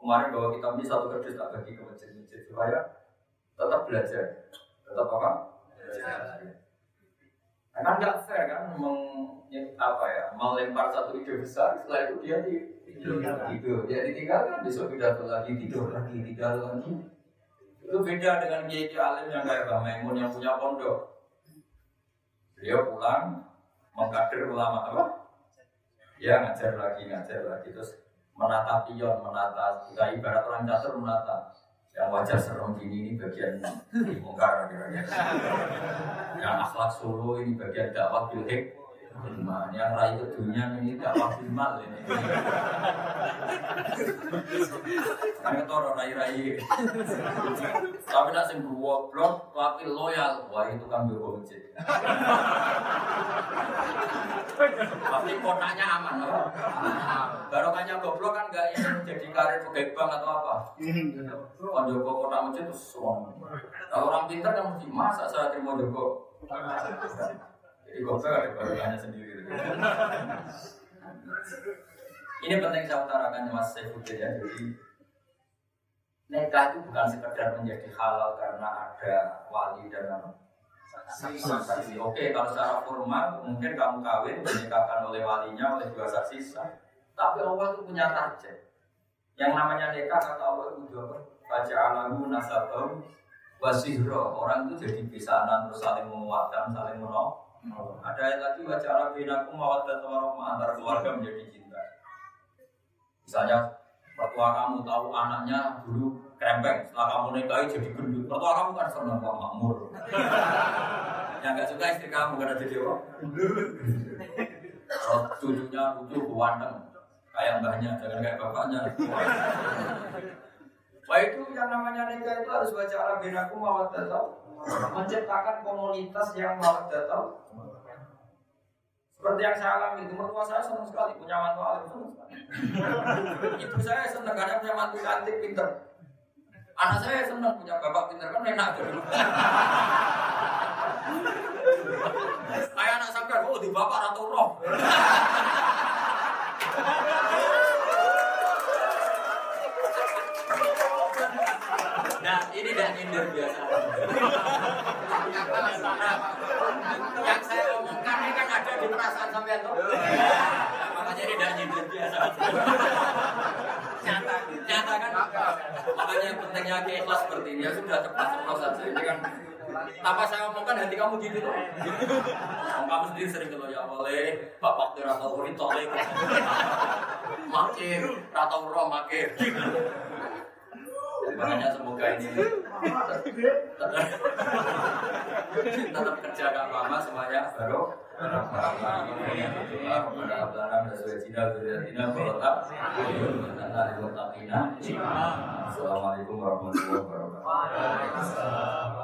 kemarin bawa kitab ini satu kerdus tak bagi ke masjid-masjid supaya tetap belajar, tetap apa? Belajar. Kan nggak fair kan meng, apa ya melempar satu ide besar setelah itu dia di tidur tidur. dia ditinggalkan besok pidato lagi tidur lagi tidur lagi. Itu beda dengan kiai alim yang kayak Bang Maimun yang punya pondok. Beliau pulang mengkader ulama apa? Ya ngajar lagi ngajar lagi. Terus menata pion menata kita ibarat orang catur menata yang wajah serem gini ini bagian mungkar kira-kira. Yang akhlak solo ini bagian dakwah bilhik Nah, yang rai dunia ini dakwah bilmal ini. Kami toro rai-rai. Tapi nak sing goblok, tapi loyal. Wah itu kan gue masjid Tapi kotanya aman loh. Barokahnya goblok kan gak ingin jadi karir pegawai bank atau apa. Kan Joko kota masjid itu semua Kalau orang pintar kan mesti masa saya terima Joko Jadi goblok ada barokahnya sendiri Ini penting saya utarakan Mas Saifuddin ya Jadi Nikah itu bukan sekedar menjadi halal karena ada wali dan saksi. Oke, kalau secara formal mungkin kamu kawin dinikahkan oleh walinya oleh dua saksi sah. Tapi Allah itu punya target. Yang namanya nikah kata Allah itu apa? Baca alamu nasabam wasihro. Orang itu jadi bisanan terus saling menguatkan, saling menolong. Ada yang lagi baca alabinakum mawaddat warahmah antara keluarga menjadi cinta. Misalnya mertua kamu tahu anaknya dulu krempeng, setelah kamu nikahi jadi gendut. Mertua kamu kan senang Pak Makmur. Yang gak suka istri kamu karena jadi apa? Kalau cucunya lucu, ganteng, kayak mbahnya, jangan kayak bapaknya. Wah itu yang namanya nikah itu harus baca mawat datang menciptakan komunitas yang mawat datang seperti yang saya alami itu mertua saya senang sekali punya mantu alim senang sekali. Ibu saya senang karena punya mantu cantik pinter. Anak saya senang punya bapak pinter kan enak tuh. Kayak anak sampean, oh di bapak atau roh. Nah, nyindir biasa. Yang saya omongkan ini kan ada di perasaan sampean tuh. Makanya tidak nyindir biasa. Nyata, nyata kan. Makanya yang pentingnya ikhlas seperti ini ya sudah tepat saja. Ini kan tanpa saya omongkan hati kamu gitu tuh. Kamu sendiri sering kalau ya boleh bapak tuh atau kulit tolek. Makir, atau roh makir semuanya semoga ini tetap kerja Kak Mama semuanya baru. Assalamualaikum warahmatullahi wabarakatuh.